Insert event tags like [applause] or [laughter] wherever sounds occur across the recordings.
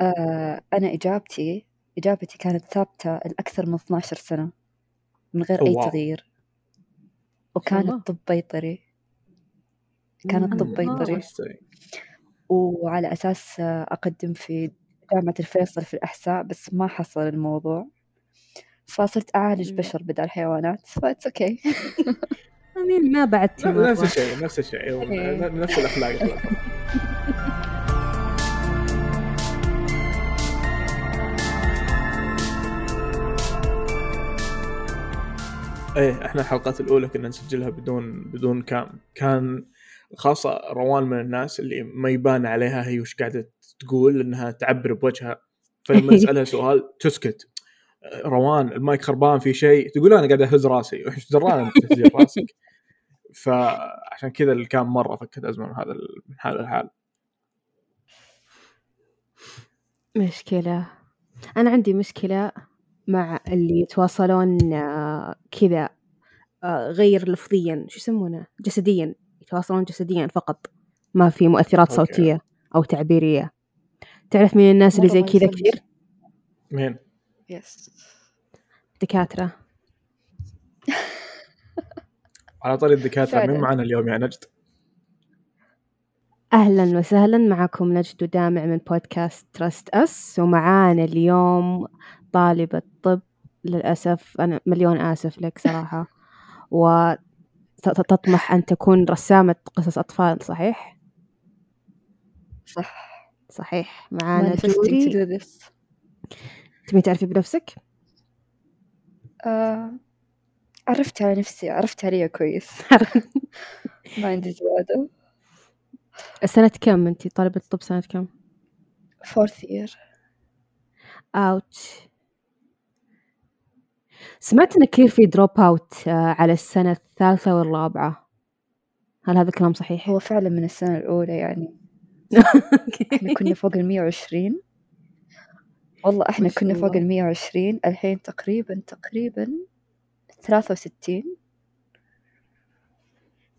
آه أنا إجابتي إجابتي كانت ثابتة لأكثر من 12 سنة من غير أي wow. تغيير شاء الله. وكانت طب بيطري كانت طب مم. بيطري Interesting. وعلى أساس أقدم في جامعة الفيصل في الأحساء بس ما حصل الموضوع فصرت أعالج. بشر بدل حيوانات ف it's okay I mean ما لا، نفس مرة الشيء نفس الشيء إيه. نفس الأخلاق [laughs] إيه إحنا الحلقات الأولى كنا نسجلها بدون بدون كام. كان خاصة روان من الناس اللي ما يبان عليها هي وش قاعدة تقول إنها تعبر بوجهها. فلما [laughs] نسألها سؤال تسكت. روان المايك خربان في شيء؟ تقول أنا قاعد أهز راسي. وش درانا أنت تهز راسك. فعشان كذا الكام مرة فكت ازمة من هذا من هذا الحال. مشكلة. أنا عندي مشكلة. مع اللي يتواصلون آه، كذا آه، غير لفظيا شو يسمونه جسديا يتواصلون جسديا فقط ما في مؤثرات okay. صوتية أو تعبيرية تعرف مين الناس اللي زي كذا. كثير مين؟ yes دكاترة [laughs] على طاري الدكاترة. مين معنا اليوم يا نجد؟ أهلا وسهلا معكم نجد ودامع من بودكاست تراست أس ومعانا اليوم طالبة طب للأسف أنا مليون آسف لك صراحة. وتطمح أن تكون رسامة قصص أطفال صحيح؟ صح. صحيح. معانا جوري. تبي تعرفي بنفسك؟ آه عرفت على نفسي عرفت عليها كويس. [laughs] ما عندي زيادة. سنة كم أنتي طالبة طب سنة كم؟ fourth year. أوتش سمعت إن كثير في دروب أوت على السنة الثالثة والرابعة هل هذا الكلام صحيح؟ هو فعلا من السنة الأولى يعني [laughs] إحنا كنا فوق المية وعشرين والله شاء كنا فوق الله. المية وعشرين الحين تقريبا تقريبا ثلاثة وستين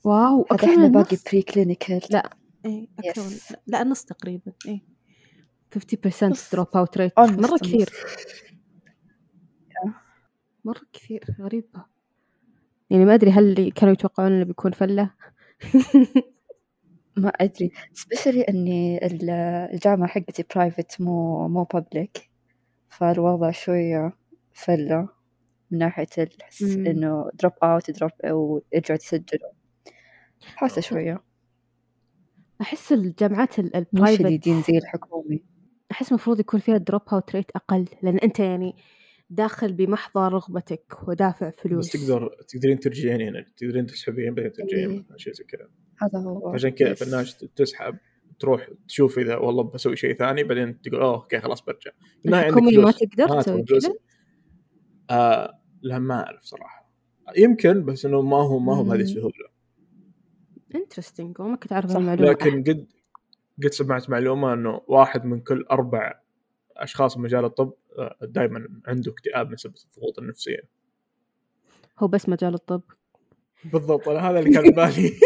wow هذا أكثر من إحنا باقي النص pre-clinical لا إيه أكثر من Yes. لا النص تقريبا إيه 50% نص. drop out rate Almost مرة النص. مرة كثير غريبة. يعني ما أدري هل كانوا يتوقعون إنه بيكون فلة؟ [laughs] ما أدري. especially إني ال- الجامعة حقتي private مو مو public فالوضع شوية فلة من ناحية الحس. إنه drop out drop ويرجعوا يسجلوا. حاسة شوية. أحس الجامعات ال- مو ال private شديدين زي الحكومي أحس المفروض يكون فيها drop out rate أقل لأن أنت يعني داخل بمحض رغبتك ودافع فلوس بس تقدر تقدرين ترجعين يعني تقدرين تسحبين بعدين ترجعين إيه. شيء زي كذا هذا هو عشان كذا الناس تسحب تروح تشوف إذا والله بسوي شيء ثاني بعدين تقول أوه okay خلاص برجع الحكومي ما. تقدر تسوي. كذا آه لا ما أعرف صراحة يمكن بس إنه ما هو ما هو بهذه. السهولة Interesting وما كنت أعرف صح. المعلومة لكن قد قد سمعت معلومة إنه واحد من كل أربع أشخاص في مجال الطب دائما عنده اكتئاب بسبب الضغوط النفسية. هو بس مجال الطب. بالضبط أنا هذا اللي كان ببالي [laughs]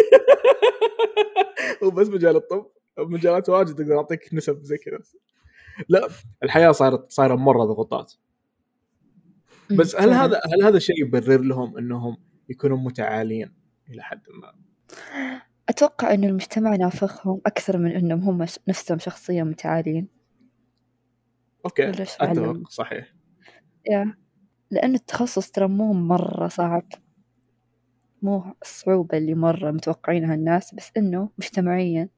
[laughs] هو بس مجال الطب مجالات واجد أقدر أعطيك نسب زي كذا. لا الحياة صارت صايرة مرة ضغوطات. بس هل. هذا هل هذا الشيء يبرر لهم إنهم يكونوا متعالين إلى حد ما؟ أتوقع إنه المجتمع نافخهم أكثر من إنهم هم نفسهم شخصيا متعالين أوكي؟ أتفق صحيح. يا. لأن التخصص ترى مو مرة صعب. مو الصعوبة اللي مرة متوقعينها الناس بس إنه مجتمعيا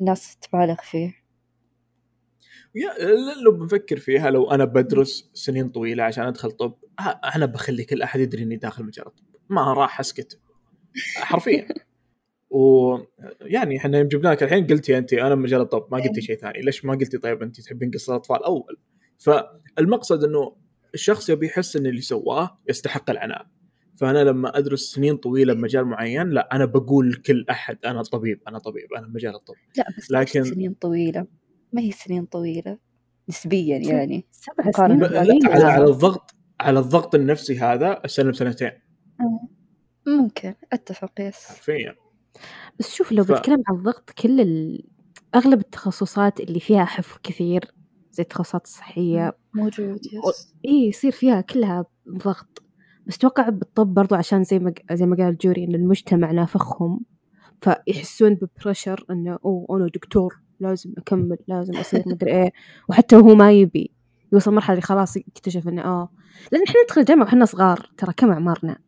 الناس تبالغ فيه. يا لو بنفكر فيها لو أنا بدرس سنين طويلة عشان أدخل طب أنا بخلي كل أحد يدري إني داخل مجال الطب. ما راح أسكت. حرفيا. ويعني إحنا يوم جبناك الحين قلتي انت أنا مجال الطب ما قلتي شيء ثاني. ليش ما قلتي طيب انت تحبين قصة الأطفال؟ أول فالمقصد إنه الشخص يبي يحس إن اللي سواه يستحق العناء. فأنا لما أدرس سنين طويلة بمجال معين لا أنا بقول لكل أحد أنا طبيب أنا طبيب أنا مجال الطب. لا بس لكن- سنين طويلة. ما هي سنين طويلة نسبيا يعني. سبع سنين على. على الضغط على الضغط النفسي هذا استلم سنتين ممكن أتفق يس. حرفيا. بس شوف لو ف- بتكلم عن الضغط كل ال... أغلب التخصصات اللي فيها حفظ كثير زي التخصصات الصحية موجود yes إيه يصير فيها كلها ضغط. بس أتوقع بالطب برضو عشان زي ما زي ما قال جوري إن المجتمع نافخهم فيحسون ب pressure إنه أوه أنا دكتور لازم أكمل لازم أصير [laughs] مدري إيه. وحتى هو ما يبي يوصل مرحلة اللي خلاص يكتشف إنه آه. لأن إحنا ندخل الجامعة وإحنا صغار ترى كم أعمارنا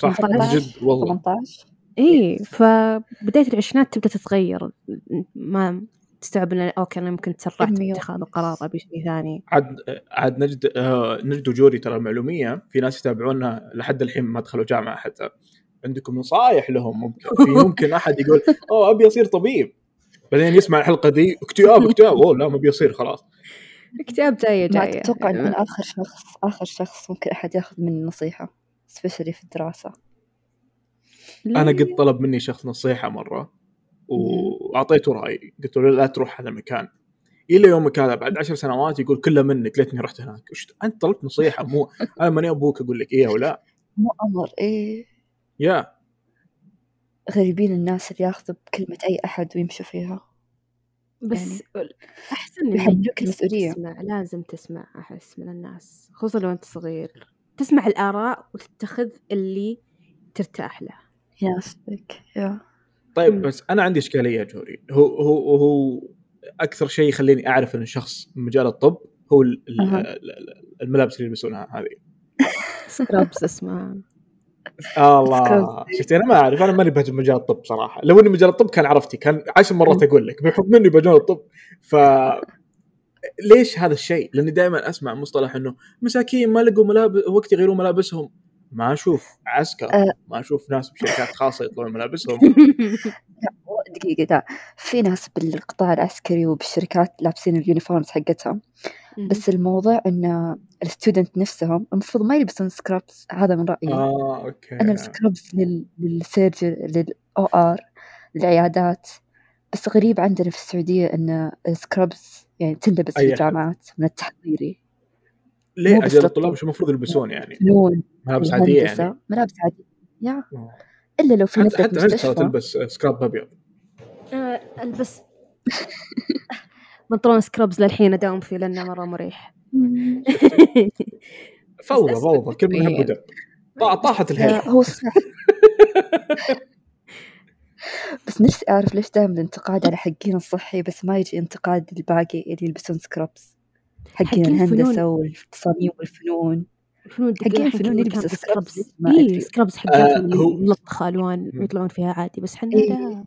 صح من 18 جد والله. 18 إيه فبداية العشرينات تبدأ تتغير. ما تستوعب إنه أوكي أنا ممكن تسرعت أمي باتخاذ القرار أبي شيء ثاني. عاد عاد نجد آه، نجد وجوري ترى المعلوميه في ناس يتابعونا لحد الحين ما دخلوا جامعة حتى. عندكم نصايح لهم؟ ممكن في [laughs] ممكن أحد يقول أوه أبي أصير طبيب. بعدين يسمع الحلقة دي اكتئاب اكتئاب. أوه لا ما أبي أصير خلاص. اكتئاب جاية ما جاية. تتوقع إن أنا آخر شخص آخر شخص ممكن أحد ياخذ مني نصيحة سبيشلي في الدراسة؟ أنا قد طلب مني شخص نصيحة مرة وأعطيته رايي قلت له لا تروح هذا المكان إلى يومك هذا بعد عشر سنوات يقول كله منك ليتني رحت هناك. وش أنت طلبت نصيحة مو [laughs] أنا ماني أبوك أقول لك إيه ولا مو أمر إيه. يا. غريبين الناس اللي ياخذوا بكلمة أي أحد ويمشوا فيها. بس أحسن إنك يحملوك المسؤولية. تسمع لازم تسمع أحس من الناس خصوصا لو أنت صغير. تسمع الآراء وتتخذ اللي ترتاح له. يناسبك يا. طيب. بس أنا عندي إشكالية يا جوري. هو هو هو أكثر شيء يخليني أعرف إن شخص من مجال الطب هو الملابس اللي يلبسونها هذه. سكرابس اسمها الله. شفتي؟ أنا ما أعرف. أنا ماني بهجم مجال الطب صراحة. لو إني مجال الطب كان عرفتي. كان عشر مرات أقول لك بحكم إني بمجال الطب. ف ليش هذا الشيء؟ لأني دائما أسمع مصطلح إنه مساكين ما لقوا ملابس وقت يغيرون ملابسهم. ما أشوف. عسكر. أه. ما أشوف ناس بشركات خاصة يطلعون ملابسهم. [laughs] دقيقة لا. في ناس بالقطاع العسكري وبالشركات لابسين ال uniforms حقتهم. بس الموضوع إن ال student نفسهم المفروض ما يلبسون scrubs هذا من رأيي. آه okay. أنا ال scrubs لل لل surgery لل OR للعيادات. بس غريب عندنا في السعودية إن ال scrubs يعني تنلبس في. الجامعات من التحضيري. ليه أجل. الطلاب شو المفروض يلبسون يعني؟ ملابس عاديه يعني. ملابس عادية يا. آه. إلا لو في حتى حتى مستشفى. تلبس scrub أبيض؟ آه، ألبس. بنطلون scrubs للحين أداوم فيه لأنه مرة مريح. [laughs] فوضى فوضى. كل من هب يعني. ودب. طا- طاحت الهيل لا، هو صح. [laughs] بس نفسي أعرف ليش دائما الانتقاد على حقين الصحي بس ما يجي انتقاد الباقي اللي يلبسون سكرابس حقين حقين الهندسة الفنون. والتصاميم والفنون الفنون حقين الفنون يلبسوا ما اي هو- اللي ملطخة الوان. ويطلعون فيها عادي بس حنا إيه. لا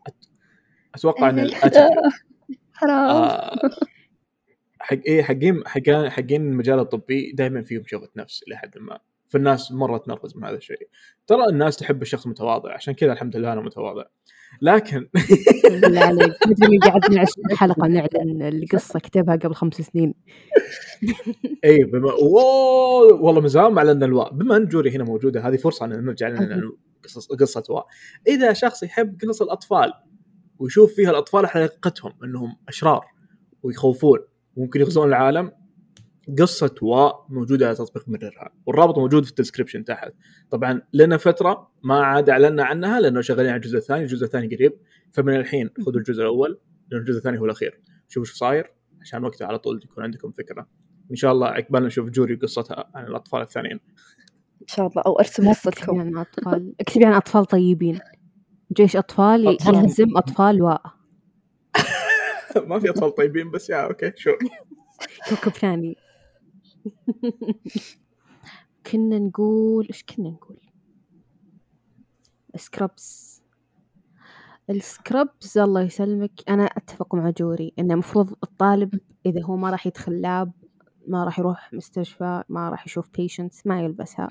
أتوقع إن إيه. [laughs] حرام آه، حق إيه حقين حقين حقين المجال الطبي دائما فيهم شغله نفس إلى حد ما فالناس مرة تنرفز من هذا الشيء. ترى الناس تحب الشخص المتواضع عشان كذا الحمد لله أنا متواضع. لكن بالله عليك مدري مين قعدنا 20 حلقة نعلن القصة كتبها قبل خمس سنين. إي بما والله من زمان ما اعلنا الواء بما إن جوري هنا موجودة هذه فرصة أن نرجع لنا قصص قصة واء إذا شخص يحب قصص الأطفال ويشوف فيها الأطفال حقيقتهم إنهم أشرار ويخوفون وممكن يغزون العالم قصة واء موجودة على تطبيق مررها والرابط موجود في الديسكربشن تحت. طبعا لنا فترة ما عاد أعلنا عنها لأنه شغالين على الجزء الثاني الجزء الثاني قريب. فمن الحين خذوا الجزء الأول لأن الجزء الثاني هو الأخير. شوفوا شو صاير عشان وقتها على طول يكون عندكم فكرة. إن شاء الله عقبال نشوف جوري قصتها عن الأطفال الثانيين. إن شاء الله. لا تكتبي قصتكم عن أطفال. [laughs] اكتبي عن أطفال طيبين. جيش أطفال أطفال. يهزم أطفال واء [laughs] ما في أطفال طيبين بس يا okay شو؟ كوكب ثاني. [laughs] كنا نقول إيش كنا نقول؟ scrubs ال scrubs الله يسلمك أنا أتفق مع جوري انه المفروض الطالب إذا هو ما راح يدخل lab ما راح يروح مستشفى ما راح يشوف patients ما يلبسها.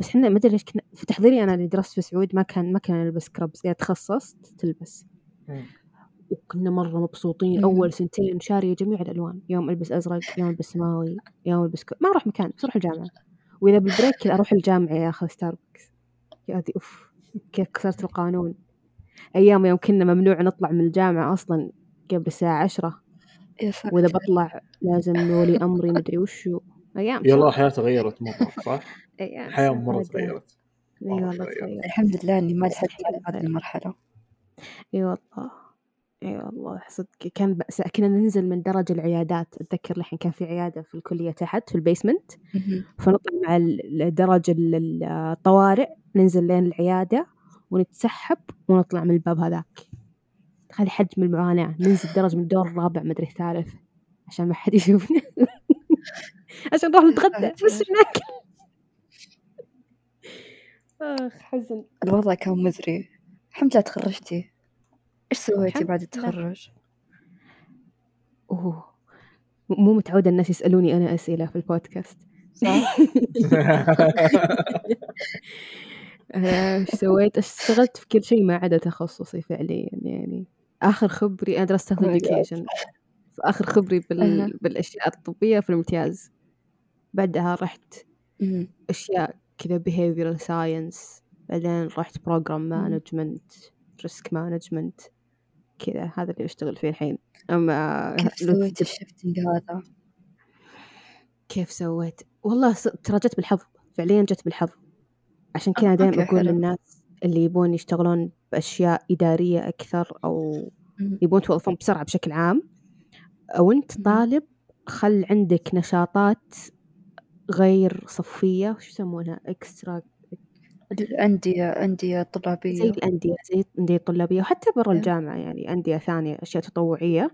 بس إحنا ما أدري ليش كنا في تحضيري أنا اللي درست في سعود ما كان ما كان نلبس scrubs إذا تخصصت تلبس. وكنا مرة مبسوطين. مم. أول سنتين شارية جميع الألوان. يوم ألبس أزرق يوم ألبس سماوي يوم ألبس ك... ما أروح مكان بس أروح الجامعة. وإذا بال break أروح الجامعة يا أخذ ستاربكس يا هذه أوف. كيف كسرت القانون. أيام يوم كنا ممنوع نطلع من الجامعة أصلا قبل الساعة عشرة. يا ساتر وإذا بطلع لازم ولي أمري مدري وشو. أيام يلا؟ الحياة تغيرت مرة صح؟ [laughs] أيام الحياة مرة. تغيرت. إي مرة والله الحمد لله إني ما لحقت على هذه أتغير. المرحلة. إي والله. إي والله صدق كان بأس كنا ننزل من درج العيادات. أتذكر الحين كان في عيادة في الكلية تحت في ال basement. فنطلع مع درج ال- ال- الطوارئ ننزل لين العيادة ونتسحب ونطلع من الباب هذاك. تخيل حجم المعاناة. ننزل درج من الدور الرابع مدري الثالث عشان ما حد يشوفنا. [laughs] عشان نروح نتغدى بس هناك. [laughs] آخ حزن. الوضع كان مزري. الحمد لله تخرجتي. إيش سويتي بعد. التخرج؟ أوه مو متعودة الناس يسألوني أنا أسئلة في البودكاست صح؟ [laughs] أنا إيش سويت؟ اشتغلت في كل شيء ما عدا تخصصي فعليا يعني آخر خبري أنا درست Oh God. education فآخر خبري. بال... بالأشياء الطبية في الامتياز بعدها رحت مم. أشياء كذا behavioral science بعدين رحت program management risk management كذا هذا اللي أشتغل فيه الحين أما كيف لو سويتي ال shifting هذا؟ كيف سويت؟ والله ترى جت بالحظ فعليا جت بالحظ عشان كذا آه، دائما أقول. للناس اللي يبون يشتغلون بأشياء إدارية أكثر أو. يبون توظفون بسرعة بشكل عام أو أنت. طالب خل عندك نشاطات غير صفية شو يسمونها إكسترا الأندية أندية زي طلابية. الأندية زي الأندية الطلابية وحتى برا إيه. الجامعة يعني أندية ثانية أشياء تطوعية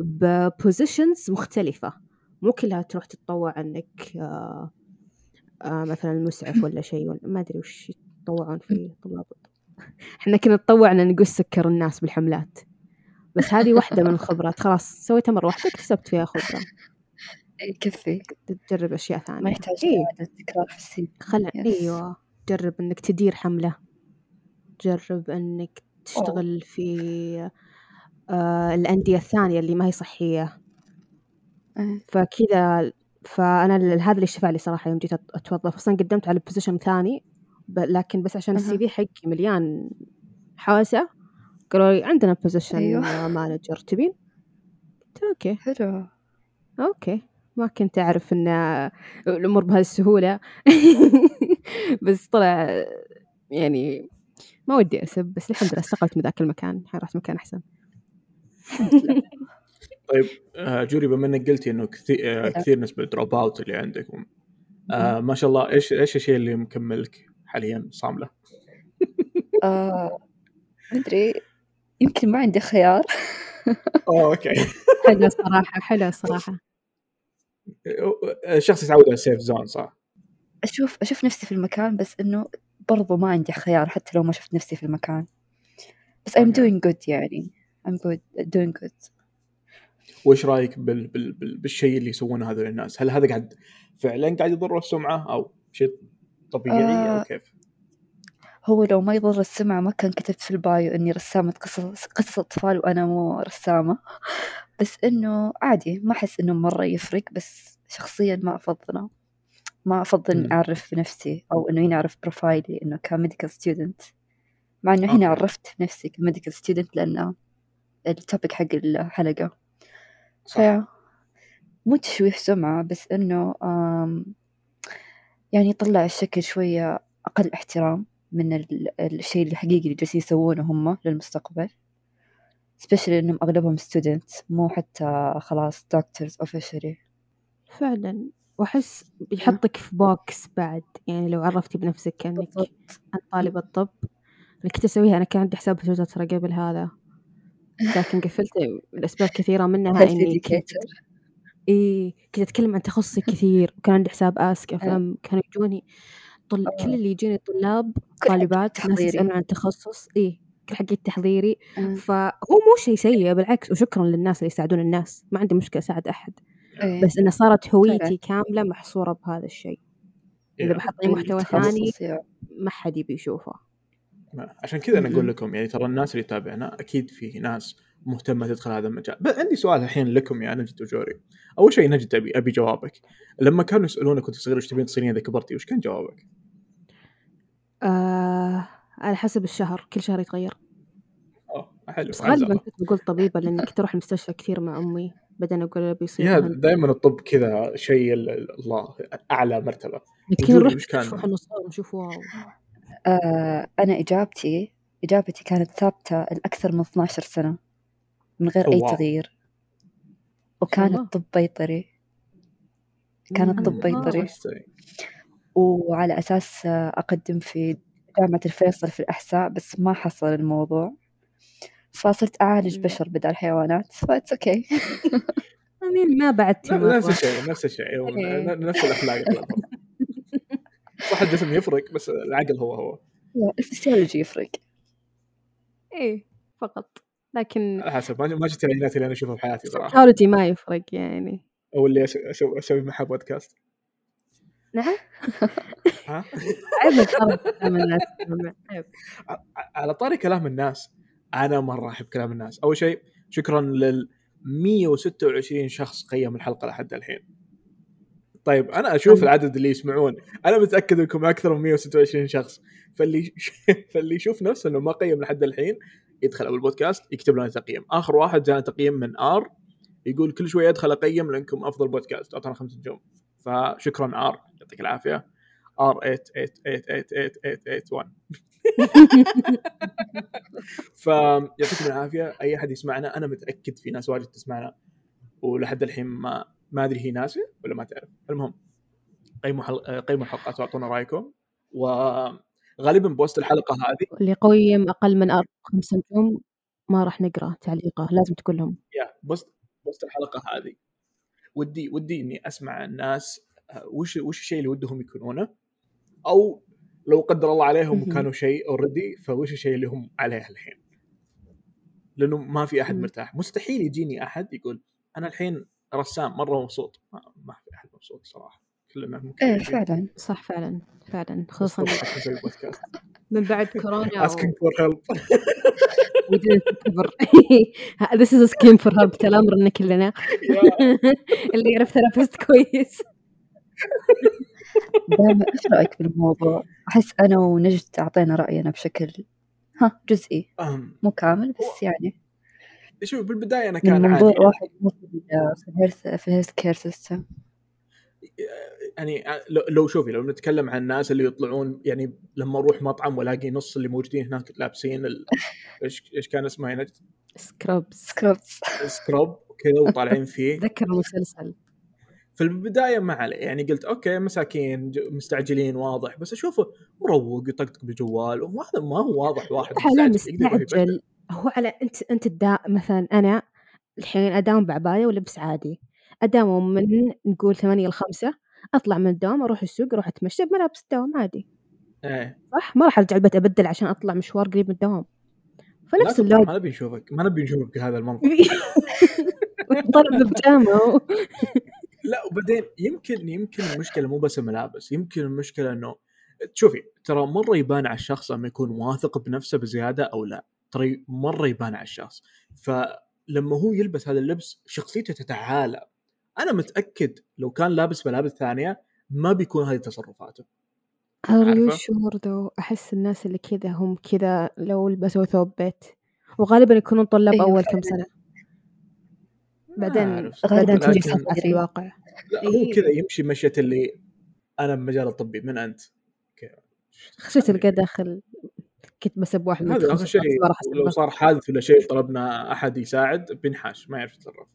ببوزيشنز مختلفة. مو كلها تروح تتطوع إنك آه آه مثلا مسعف ولا شيء ولا ما أدري وش يتطوعون فيه [laughs] طلاب. إحنا كنا نتطوعنا نقص سكر الناس بالحملات. بس هذه واحدة من الخبرات. خلاص سويتها مرة واحدة اكتسبت فيها خبرة. [laughs] يكفي. تجرب أشياء ثانية. ما يحتاج إيه. تكرار في السي خل يس. جرب إنك تدير حملة جرب إنك تشتغل في آه الأندية الثانية اللي ما هي صحية إيه. فكذا فأنا ال- هذا اللي شفع لي صراحة يوم جيت أت- أتوظف أصلا قدمت على position ثاني ب- لكن بس عشان أها. ال CV حقي مليان حوسة قالوا لي عندنا position أيوه. [laughs] manager تبين؟ قلت okay حلو okay ما كنت أعرف إن الأمور بهذه السهولة [laughs] [laughs] بس طلع يعني ما ودي أسب بس الحمد لله استقلت من ذاك المكان الحين رحت مكان أحسن. طيب آه، جوري بما إنك قلتي إنه كثير, آه، كثير نسبة drop out اللي عندكم آه ما شاء الله إيش إيش الشيء اللي مكملك حاليا صاملة؟ [laughs] آه مدري يمكن ما عندي خيار. [laughs] Okay. حلو الصراحة حلو الصراحة الشخص يتعود على ال safe zone صح؟ أشوف أشوف نفسي في المكان بس إنه برضو ما عندي خيار حتى لو ما شفت نفسي في المكان بس I'm doing good يعني I'm good doing good وإيش رأيك بال بال بال بالشيء اللي يسوونه هذول الناس؟ هل هذا قاعد فعلا قاعد يضر السمعة أو شيء طبيعي آه. أو كيف؟ هو لو ما يضر السمع ما كان كتبت في ال bio إني رسامة قصص قصص أطفال وأنا مو رسامة [laughs] بس إنه عادي ما أحس إنه مرة يفرق بس شخصيا ما أفضله ما أفضل. أعرف بنفسي أو إنه ينعرف بروفايلي إنه ك medical student مع إنه هنا. عرفت نفسي ك medical student لأنه ال topic حق الحلقة. صح. ف مو تشويه سمعة بس إنه آم، يعني يطلع الشكل شوية أقل احترام من ال- الشيء الحقيقي اللي جالسين يسوونه هم للمستقبل. Especially إنهم أغلبهم students مو حتى خلاص doctors officially. فعلا. وأحس بيحطك في بوكس بعد يعني لو عرفتي بنفسك أنا طالبة طب أنا كنت أسويها أنا كان عندي حساب في ترى قبل هذا. لكن قفلته لأسباب كثيرة منها health [laughs] إني كنت إيه أتكلم عن تخصصي كثير وكان عندي حساب آسك أفهم كانوا يجوني طل... كل آه. اللي يجوني طلاب كل طالبات ناس. يسألون عن تخصص إيه كل حقي تحضيري آه. فهو مو شيء سيء بالعكس وشكرا للناس اللي يساعدون الناس. ما عندي مشكلة أساعد أحد. إيه. بس إنه صارت هويتي فعلا. كاملة محصورة بهذا الشيء إذا يا. بحط أي محتوى ثاني. ما حد يبي يشوفه عشان كذا أنا أقول. لكم يعني ترى الناس اللي تتابعنا أكيد في ناس مهتمة تدخل هذا المجال بس عندي سؤال الحين لكم يا نجد وجوري أول شيء نجد أبي أبي جوابك لما كانوا يسألونك كنت صغير إيش تبين تصيرين إذا كبرتي وش كان جوابك؟ آه على حسب الشهر كل شهر يتغير حلو بس غالبا الله. كنت بقول طبيبة لأني كنت أروح المستشفى كثير مع أمي بعدين أقول أبي يصير يا مهندس. دائما الطب كذا شيء ال- الله أعلى مرتبة لكن نروح؟ نشوف ونشوف واو آه أنا إجابتي إجابتي كانت ثابتة لأكثر من 12 سنة من غير أي واو. تغيير. وكان الطب بيطري كان. الطب آه. بيطري. وعلى أساس أقدم في جامعة الفيصل في الأحساء بس ما حصل الموضوع فصرت أعالج. بشر بدل حيوانات ف that's okay [laughs] I mean ما بعدتي لا، نفس الشيء نفس الشيء إيه. نفس الأخلاق أغلبهم. صح الجسم يفرق بس العقل هو هو. الفسيولوجي يفرق. إيه فقط. لكن على حسب ما ما شفت العينات اللي أنا اشوفها في حياتي صراحة. السيكولوجي ما يفرق يعني. أو اللي أس- أسوي أسوي معها بودكاست نعم؟ ها؟ [laughs] عيب ع- على طاري كلام الناس أنا مره أحب كلام الناس. أول شيء شكرا لل 126 شخص قيم الحلقة لحد الحين. طيب أنا أشوف. العدد اللي يسمعون. أنا متأكد إنكم أكثر من 126 شخص. فاللي [laughs] فاللي يشوف نفسه إنه ما قيم لحد الحين يدخل Apple Podcast يكتب لنا تقييم. آخر واحد جانا تقييم من R يقول كل شوية أدخل أقيم لأنكم أفضل بودكاست. أعطانا خمس نجوم. فشكرا R يعطيك العافية. R 88888881 فيعطيكم العافية. أي أحد يسمعنا أنا متأكد في ناس واجد تسمعنا ولحد الحين ما ما أدري هي ناسيه ولا ما تعرف. المهم قيموا حل... قيموا الحلقات وأعطونا رأيكم وغالبا post الحلقة هذه. اللي يقيم أقل من خمس نجوم ما راح نقرأ تعليقه لازم تقول لهم يا post post الحلقة هذه. ودي ودي إني أسمع الناس آه، وش وش الشيء اللي ودهم يكونونه؟ أو لو قدر الله عليهم. وكانوا شيء اوريدي فوش الشيء اللي هم عليه الحين. لأنه ما في أحد. مرتاح. مستحيل يجيني أحد يقول أنا الحين رسام مرة مبسوط. ما, ما في أحد مبسوط صراحة. كلنا ممكن إيه فعلا. صح فعلا. فعلا. خصوصا [laughs] من بعد كورونا asking for help. [laughs] [laughs] This is a scheme for help. ترى أمرنا كلنا. اللي يعرف therapist كويس. دائما إيش رأيك بالموضوع؟ أحس أنا ونجد أعطينا رأينا بشكل ها جزئي. مو كامل بس يعني. شوف بالبداية أنا كان عادي واحد في ال- في ال health care system يعني لو- لو شوفي لو نتكلم عن الناس اللي يطلعون يعني لما أروح مطعم وألاقي نص اللي موجودين هناك لابسين ال... إيش إيش كان اسمه هنا؟ scrubs scrubs scrub وكذا وطالعين فيه. [laughs] تذكر المسلسل في البداية ما عليه يعني قلت okay مساكين مستعجلين واضح. بس أشوفه مروق يطقطق بالجوال وهذا ما هو واضح واحد. على مستعجل هو على أنت أنت الدا مثلا أنا الحين أداوم بعباية ولبس عادي. أداوم من نقول ثمانية لخمسة أطلع من الدوام أروح السوق أروح أتمشى بملابس الدوام عادي. إيه. صح؟ ما راح أرجع البيت أبدل عشان أطلع مشوار قريب من الدوام. فنفس اللود. ما نبي نشوفك ما نبي نشوفك بهذا المنظر [laughs] طلع ببجامة [laughs] لا وبعدين يمكن يمكن المشكلة مو بس الملابس يمكن المشكلة إنه شوفي ترى مرة يبان على الشخص لما يكون واثق بنفسه بزيادة أو لا ترى مرة يبان على الشخص. فلما هو يلبس هذا اللبس شخصيته تتعالى. أنا متأكد لو كان لابس ملابس ثانية ما بيكون هذه تصرفاته. sure though أحس الناس اللي كذا هم كذا لو لبسوا ثوب بيت وغالبا يكونون طلاب أيوة أول فعلاً. كم سنة. ما بعدين بعدين تجي في الواقع لا هو إيه. كذا يمشي مشية اللي أنا بمجال الطبي من أنت. خشيت القى داخل كنت بسب واحد من هذا شيء ما لو. صار حادث ولا شيء طلبنا أحد يساعد بينحاش ما يعرف يتصرف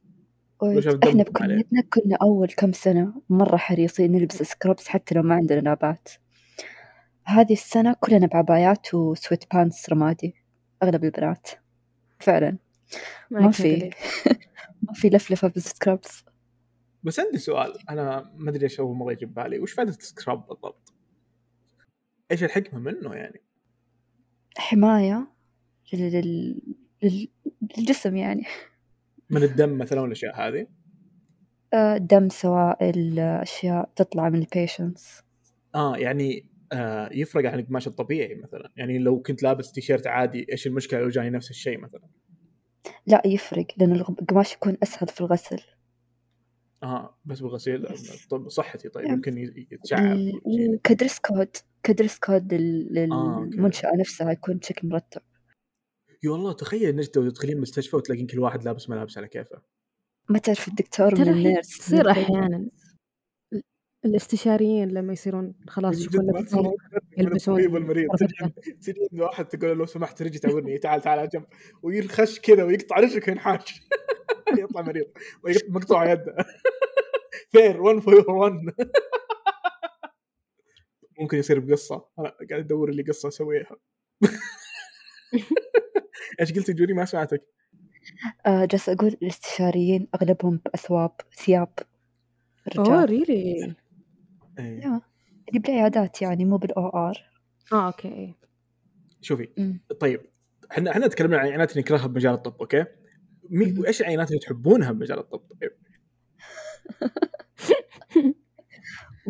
إحنا. بكليتنا كنا أول كم سنة مرة حريصين نلبس سكربس حتى لو ما عندنا نابات هذه السنة كلنا بعبايات و sweatpants رمادي أغلب البنات فعلا ما يكون في. [laughs] ما في لفلفة بال scrubs بس عندي سؤال أنا ما أدري إيش أول مرة يجي ببالي وش فائده ال scrub بالضبط؟ إيش الحكمة منه يعني؟ حماية لل... لل... لل- للجسم يعني من الدم مثلا والأشياء هذه؟ آه، دم سوائل أشياء تطلع من ال patients آه يعني آه يفرق عن القماش الطبيعي مثلا يعني لو كنت لابس تيشيرت عادي إيش المشكلة لو جاني نفس الشيء مثلا؟ لا يفرق لأن القماش يكون أسهل في الغسل آه بس بالغسيل طب صحتي طيب نعم. يمكن ي- يتشعب ال- وك dress code ك dress code لل- آه، okay. للمنشأة نفسها يكون بشكل مرتب يا والله تخيل نجد تدخلين مستشفى وتلاقين كل واحد لابس ملابس على كيفه ما تعرف الدكتور من ترى هي تصير. أحيانا الاستشاريين لما يصيرون خلاص يشوفون نفسهم يلبسون الطبيب المريض غرفة تجي تجي عند واحد تقول له لو سمحت رجي تعورني تعال تعال على جنب. وينخش كذا ويقطع رجلك وينحاش. [laughs] يطلع مريض. مقطوع يده. فير 1 فور 1 ممكن يصير بقصة. أنا قاعد أدور لي قصة أسويها. [laughs] إيش قلت جوري ما سمعتك. آه جالسة أقول الاستشاريين أغلبهم بأثواب ثياب oh really إيه. يا اللي بالعيادات يعني مو بال OR آه أوكي شوفي أمم. طيب إحنا إحنا تكلمنا عن عينات اللي نكرهها بمجال الطب okay. وإيش العينات اللي تحبونها بمجال الطب طيب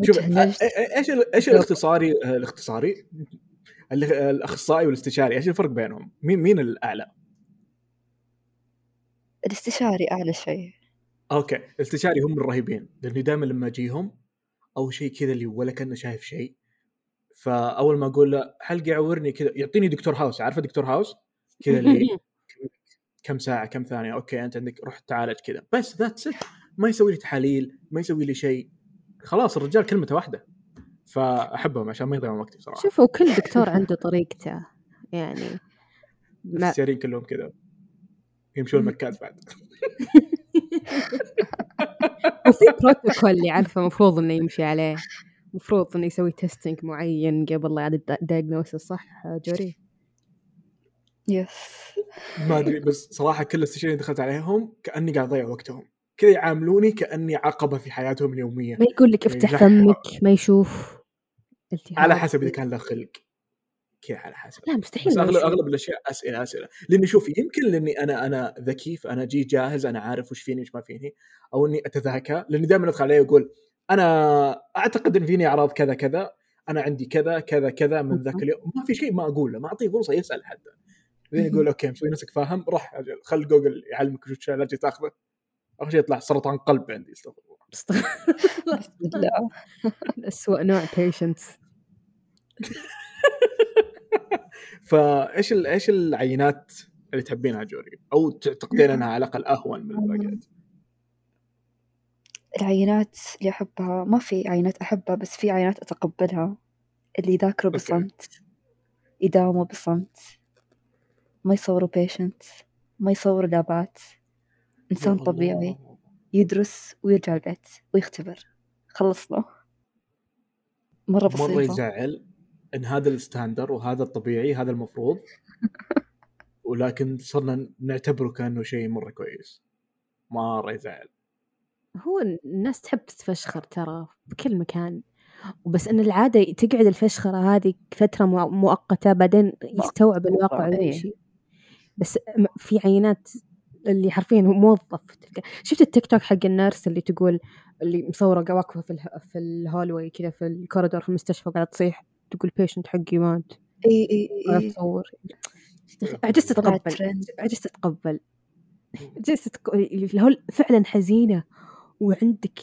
شوف وجه نجد إيش إيش الاختصاري الاختصاري ال- الأخصائي والاستشاري إيش الفرق بينهم؟ مين مين الأعلى؟ الاستشاري أعلى شيء okay الاستشاري هم الرهيبين لاني دائما لما اجيهم اول شيء كذا اللي ولا كأنه شايف شيء. فأول ما أقول له حلقه عورني كذا يعطيني دكتور هاوس عارفه دكتور هاوس؟ كذا اللي [laughs] كم ساعة كم ثانية okay أنت عندك روح تعالج كذا. بس that's ما يسوي لي تحاليل ما يسوي لي شيء. خلاص الرجال كلمته واحدة. فأحبهم عشان ما يضيعون وقتي صراحة شوفوا كل دكتور [laughs] عنده طريقته. يعني ما الاستشاريين كلهم كذا. يمشون المكات بعد. [laughs] وفي بروتوكول اللي عارفة المفروض إنه يمشي عليه. المفروض إنه يسوي testing معين قبل لا يعد ال diagnosis صح جوري؟ yes ما أدري بس صراحة كل الاستشاريين دخلت عليهم كأني قاعد أضيع وقتهم. كذا يعاملوني كأني عقبة في حياتهم اليومية. ما يقول لك افتح لا. فمك ما يشوف. على حسب إذا كان له خلق. كذا على حسب. لا مستحيل بس اغلب. أغلب الأشياء اسئله أسئلة. لأني شوفي يمكن لأني أنا أنا ذكي فأنا جي جاهز أنا عارف وش فيني وش ما فيني أو إني اتذاكى لأني دائما أدخل عليه وأقول أنا أعتقد إن فيني أعراض كذا كذا أنا عندي كذا كذا كذا من ذاك اليوم. ما في شيء ما أقول له ما أعطيه فرصة يسأل حتى بعدين يقول okay مسوي نفسك فاهم روح أجل. خل جوجل يعلمك وش العلاج تاخذه. اخر شيء يطلع سرطان قلب عندي استغفر الله. [laughs] [laughs] أسوأ نوع patients [laughs] [laughs] فإيش إيش العينات اللي تحبينها جوري؟ أو تعتقدين إنها على الأقل أهون من الباقيات. العينات اللي أحبها ما في عينات أحبها بس في عينات أتقبلها. اللي يذاكروا. بصمت يداوموا بصمت. ما يصوروا patient ما يصوروا لابات. إنسان طبيعي. يدرس ويرجع البيت ويختبر. خلصنا. مرة مرة بسيطة. يزعل. إن هذا الستاندر وهذا الطبيعي هذا المفروض. [laughs] ولكن صرنا نعتبره كأنه شيء مرة كويس. مره يزعل. هو الناس تحب تتفشخر ترى بكل مكان. وبس إن العادة تقعد الفشخرة هذه فترة مؤ- مؤقتة بعدين يستوعب الواقع إيه. ويمشي بس في عينات اللي حرفيا هو موظف. تلقى شفت التيك توك حق ال nurse اللي تقول اللي مصورة واقفه في. في ال hallway كذا في الكوريدور في المستشفى قاعدة تصيح؟ تقول patient حقي مات إي إي قاعدة إي. تصور. عجزت أتقبل. عجزت أتقبل. عجزت اللي هو فعلا حزينة وعندك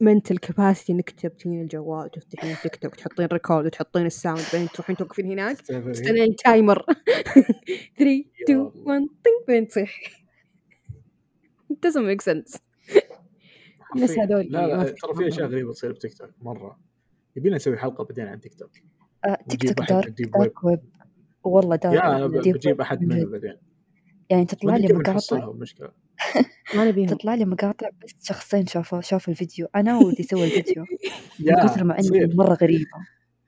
mental capacity إنك تبتين الجوال وتفتحين تيك توك تحطين record وتحطين ال sound بعدين تروحين توقفين هناك تستنين ال timer 3 2 1 طين بعدين تصيح. It doesn't make sense. الناس. هذول لا لا في. ترى في أشياء غريبة تصير بتيك توك مرة. يبينا نسوي حلقة بعدين عن تيك توك. تيك وتجيب توك dark. dark web. والله dark يا أنا بجيب أحد من منه جد. بعدين يعني تطلع لي مقاطع مشكلة. [laughs] ما نبيهم. تطلع لي مقاطع بس شخصين شافوا شافوا الفيديو. أنا واللي سوى الفيديو. [laughs] من يا كثر ما اني. مرة غريبة.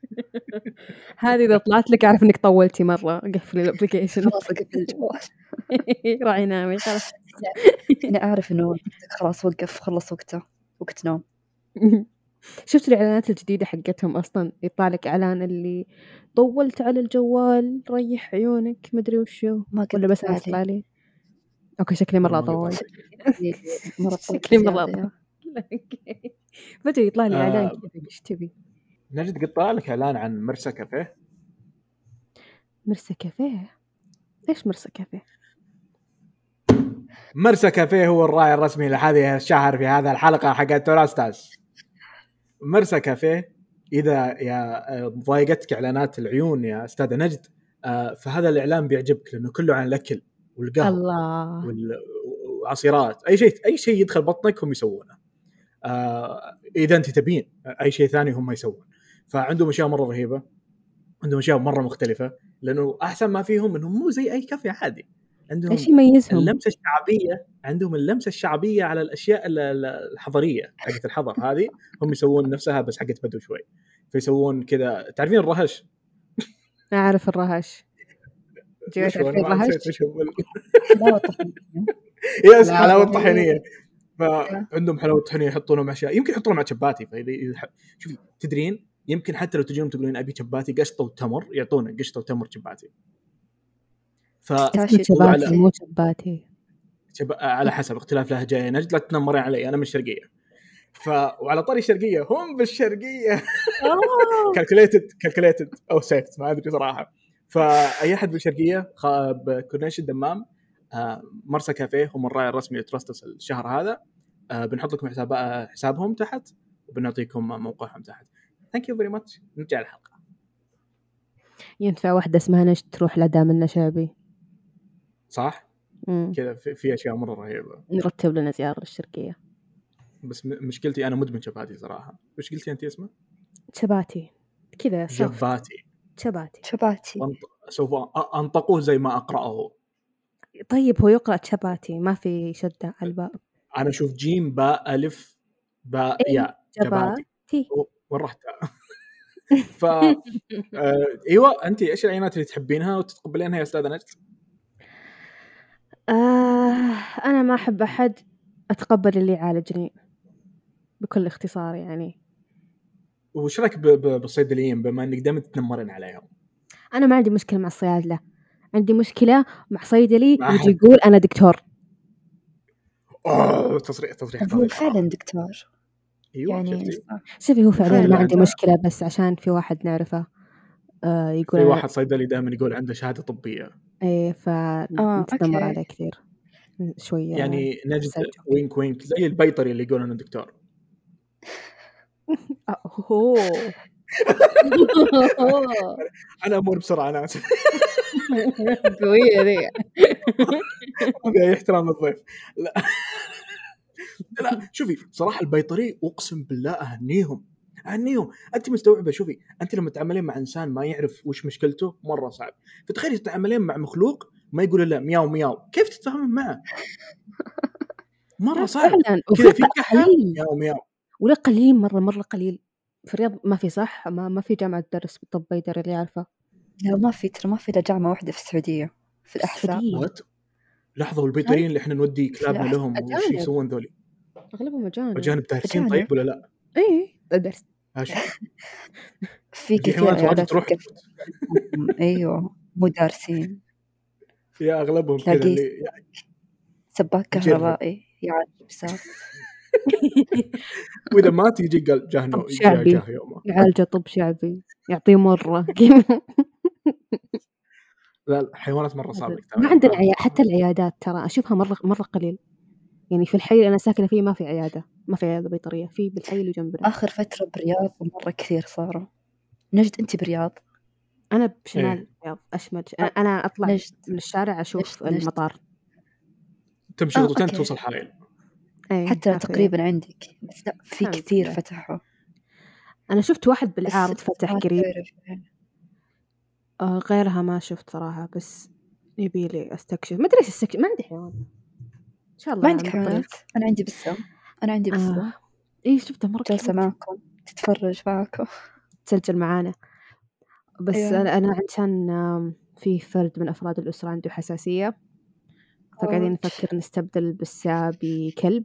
[laughs] هذه إذا طلعت لك أعرف إنك طولتي مرة. قفلي ال application خلاص اقفل الجوال. راعي نامي خلاص. أنا أعرف إنه تيك خلاص وقف خلص وقته. وقت نوم. شفت الإعلانات الجديدة حقتهم أصلا؟ يطلع لك إعلان اللي طولت على الجوال ريح عيونك مدري وشو ما قد ولا بس طلع أنا طلع لي أوكي شكلي [laughs] مرة طولت شكلي مرة. okay. [laughs] فجاه يطلع لي إعلان آه. كذا إيش تبي؟ نجد قطع لك إعلان عن مرسى كافيه؟ مرسى كافيه؟ إيش مرسى كافيه؟ مرسى كافيه هو الراعي الرسمي لهذه الشهر في هذا الحلقة حقت ترستس مرسى كافيه إذا يا آه، ضايقتك إعلانات العيون يا أستاذة نجد آه، فهذا الإعلان بيعجبك لأنه كله عن الأكل والقهوة الله. وعصيرات أي شيء أي شيء يدخل بطنك هم يسوونه. آه إذا أنت تبين أي شيء ثاني هم يسوون. فعندهم أشياء مرة رهيبة عندهم أشياء مرة مختلفة لأنه أحسن ما فيهم إنهم مو زي أي كافيه عادي. عندهم إيش يميزهم؟ اللمسة الشعبية عندهم اللمسة الشعبية على الأشياء ال- ال- الحضرية حقت الحضر [laughs] هذه. هم يسوون نفسها بس حقت بدو شوي. فيسوون كذا تعرفين الرهش؟ أعرف الرهش. ما الرهش؟ يس [laughs] لا، حلاوة طحينية. طحينيه فعندهم حلاوة طحينيه يحطونها مع اشياء يمكن يحطونها مع شباتي. شوفي تدرين؟ يمكن حتى لو تجون تقولين أبي شباتي قشطة وتمر يعطونا قشطة وتمر شباتي. ف شباتي وعلى- مو شباتي شب... على حسب اختلاف لهجه نجد لا تنمرين علي أنا من الشرقية. ف وعلى طاري الشرقية هم بالشرقية. كالكوليتد كالكوليتد أو سيفت ما أدري صراحة. فاي أحد بالشرقية خ... بكورنيش الدمام آه، مرسى كافيه هم الراعي الرسمي لترستس الشهر هذا. آه، بنحط لكم حساب حسابهم تحت وبنعطيكم موقعهم تحت. ثانك يو فيري ماتش نرجع الحلقة ينفع واحدة اسمها نجد تروح لدام النشابي. صح. كذا في, في أشياء مرة رهيبة. نرتب لنا زيارة للشرقية. بس مشكلتي أنا مدمن شباتي صراحة. وش قلتي أنت اسمه؟ شباتي. كذا شباتي. شباتي. وأنط- سوف انطقه زي ما أقرأه. طيب هو يقرأ شباتي ما في شدة على الباء أنا أشوف جيم باء ألف باء إيه، ياء. شباتي. وين رحت؟ [laughs] ف آه، إيوه أنت إيش العينات اللي تحبينها وتتقبلينها يا أستاذة نجد؟ آه أنا ما أحب أحد أتقبل اللي يعالجني بكل اختصار يعني وش رأيك بالصيدليين بما إنك دائما تتنمرين عليهم؟ أنا ما عندي مشكلة مع الصيادلة عندي مشكلة مع صيدلي يجي. يقول أنا دكتور أوه تصريح تصريح هو. فعلا دكتور أيوه يعني؟ شوفي هو فعلا ما عندي مشكلة بس عشان في واحد نعرفه آه يقول في واحد صيدلي دائما يقول عنده شهادة طبية إيه فنتنمر أوكي. عليه كثير شوية يعني نجد. وينك وينك زي البيطري اللي يقول [laughs] [laughs] أنا دكتور اوه أنا امور بسرعة ناس قوية ذي. [laughs] في احترام للضيف لا. لا شوفي بصراحه البيطري أقسم بالله أهنيهم. اهنيهم أنت مستوعبة شوفي أنت لما تتعاملين مع إنسان ما يعرف وش مشكلته مرة صعب. فتخيلي تتعاملين مع مخلوق ما يقول إلا مياو مياو. كيف تتفاهمين معه؟ [laughs] مرة صعب. فعلا. كذا وفي في قليل. مياو مياو. ولا قليل مرة مرة قليل. في الرياض ما في صح؟ ما, ما في جامعة تدرس بالطب بيدري اللي عارفة لا ما في ترى ما في إلا جامعة واحدة في السعودية في. what لحظة والبيطريين اللي إحنا نودي كلابنا لا، لهم وش. يسوون ذولي؟ أغلبهم أجانب. أجانب دارسين. طيب ولا لا؟ إيه ادرس في كثير عيادات تروح. أيوه مو دارسين يا اغلبهم كذا اللي سباك. كهربائي يعالج بساس [laughs] وإذا مات يجي قال جاه شعبي. يعالجه طب شعبي. يعطيه مرة. [laughs] لا لا، حيوانات مرة [laughs] صعبة ما عندنا عيا... حتى العيادات ترى أشوفها مرة مرة قليل. يعني في الحي اللي أنا ساكنة فيه ما في عيادة ما في عيادة بيطرية في بالحي اللي جنبنا آخر فترة برياض مرة كثير صاروا. نجد أنت برياض؟ أنا بشمال إيه. الرياض اشمل أنا أنا أطلع نجد. من الشارع أشوف نجد-. المطار. تمشي آه، خطوتين أوكي. توصل حائل. أي حتى في- تقريبا عندك. بس لا في كثير لله. فتحوا. أنا شفت واحد بالعارض فتح قريب. آه غيرها ما شفت صراحة بس يبي لي أستكشف. ما أدري إيش استكشف ما عندي حيوان. ان شاء الله ما عندك. حيوانات أنا عندي بسة. أنا عندي بسة. آه. اي شفته مرة جالسة كيوت. معكم تتفرج معكم تسجل معانا. بس أيوة. أنا أنا عشان في فرد من أفراد الأسرة عنده حساسية. فقاعدين. نفكر نستبدل بسة بكلب.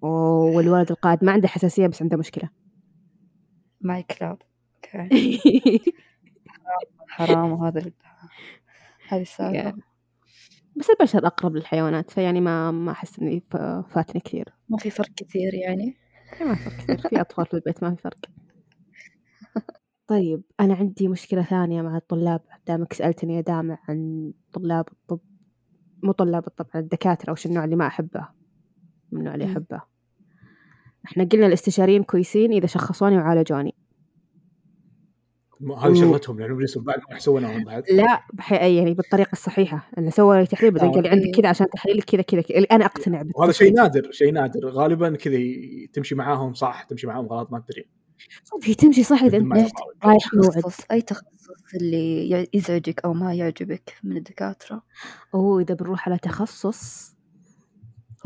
والولد القائد ما عنده حساسية بس عنده مشكلة. معي كلاب أوكي. [laughs] حرام وهذا ال- هذه السالفة. بس البشر أقرب للحيوانات فيعني ما ما أحس إني ف- فاتني كثير. ما في فرق كثير يعني. ما في فرق كثير. في أطفال في البيت ما في فرق. [laughs] طيب أنا عندي مشكلة ثانية مع الطلاب. دامك سألتني يا دامع عن طلاب الطب مو طلاب الطب عن الدكاترة وش النوع اللي ما أحبه؟ من النوع اللي مم. أحبه. إحنا قلنا الاستشاريين كويسين إذا شخصوني وعالجوني. هذه شغلتهم لأنهم يجلسون بعد ما يسوونها هم بعد. لا بح... يعني بالطريقة الصحيحة إنه سوى لي تحليل بعدين. قال عندك. كذا عشان تحليلك كذا كذا أنا أقتنع بالتحليل. وهذا شيء نادر شيء نادر. غالبا كذا تمشي معاهم صح تمشي معاهم غلط ما تدري. صدق هي تمشي صح إذا أنت. رايح موعد تخصص أي تخصص اللي يزعجك أو ما يعجبك من الدكاترة؟ أوه إذا بنروح على تخصص.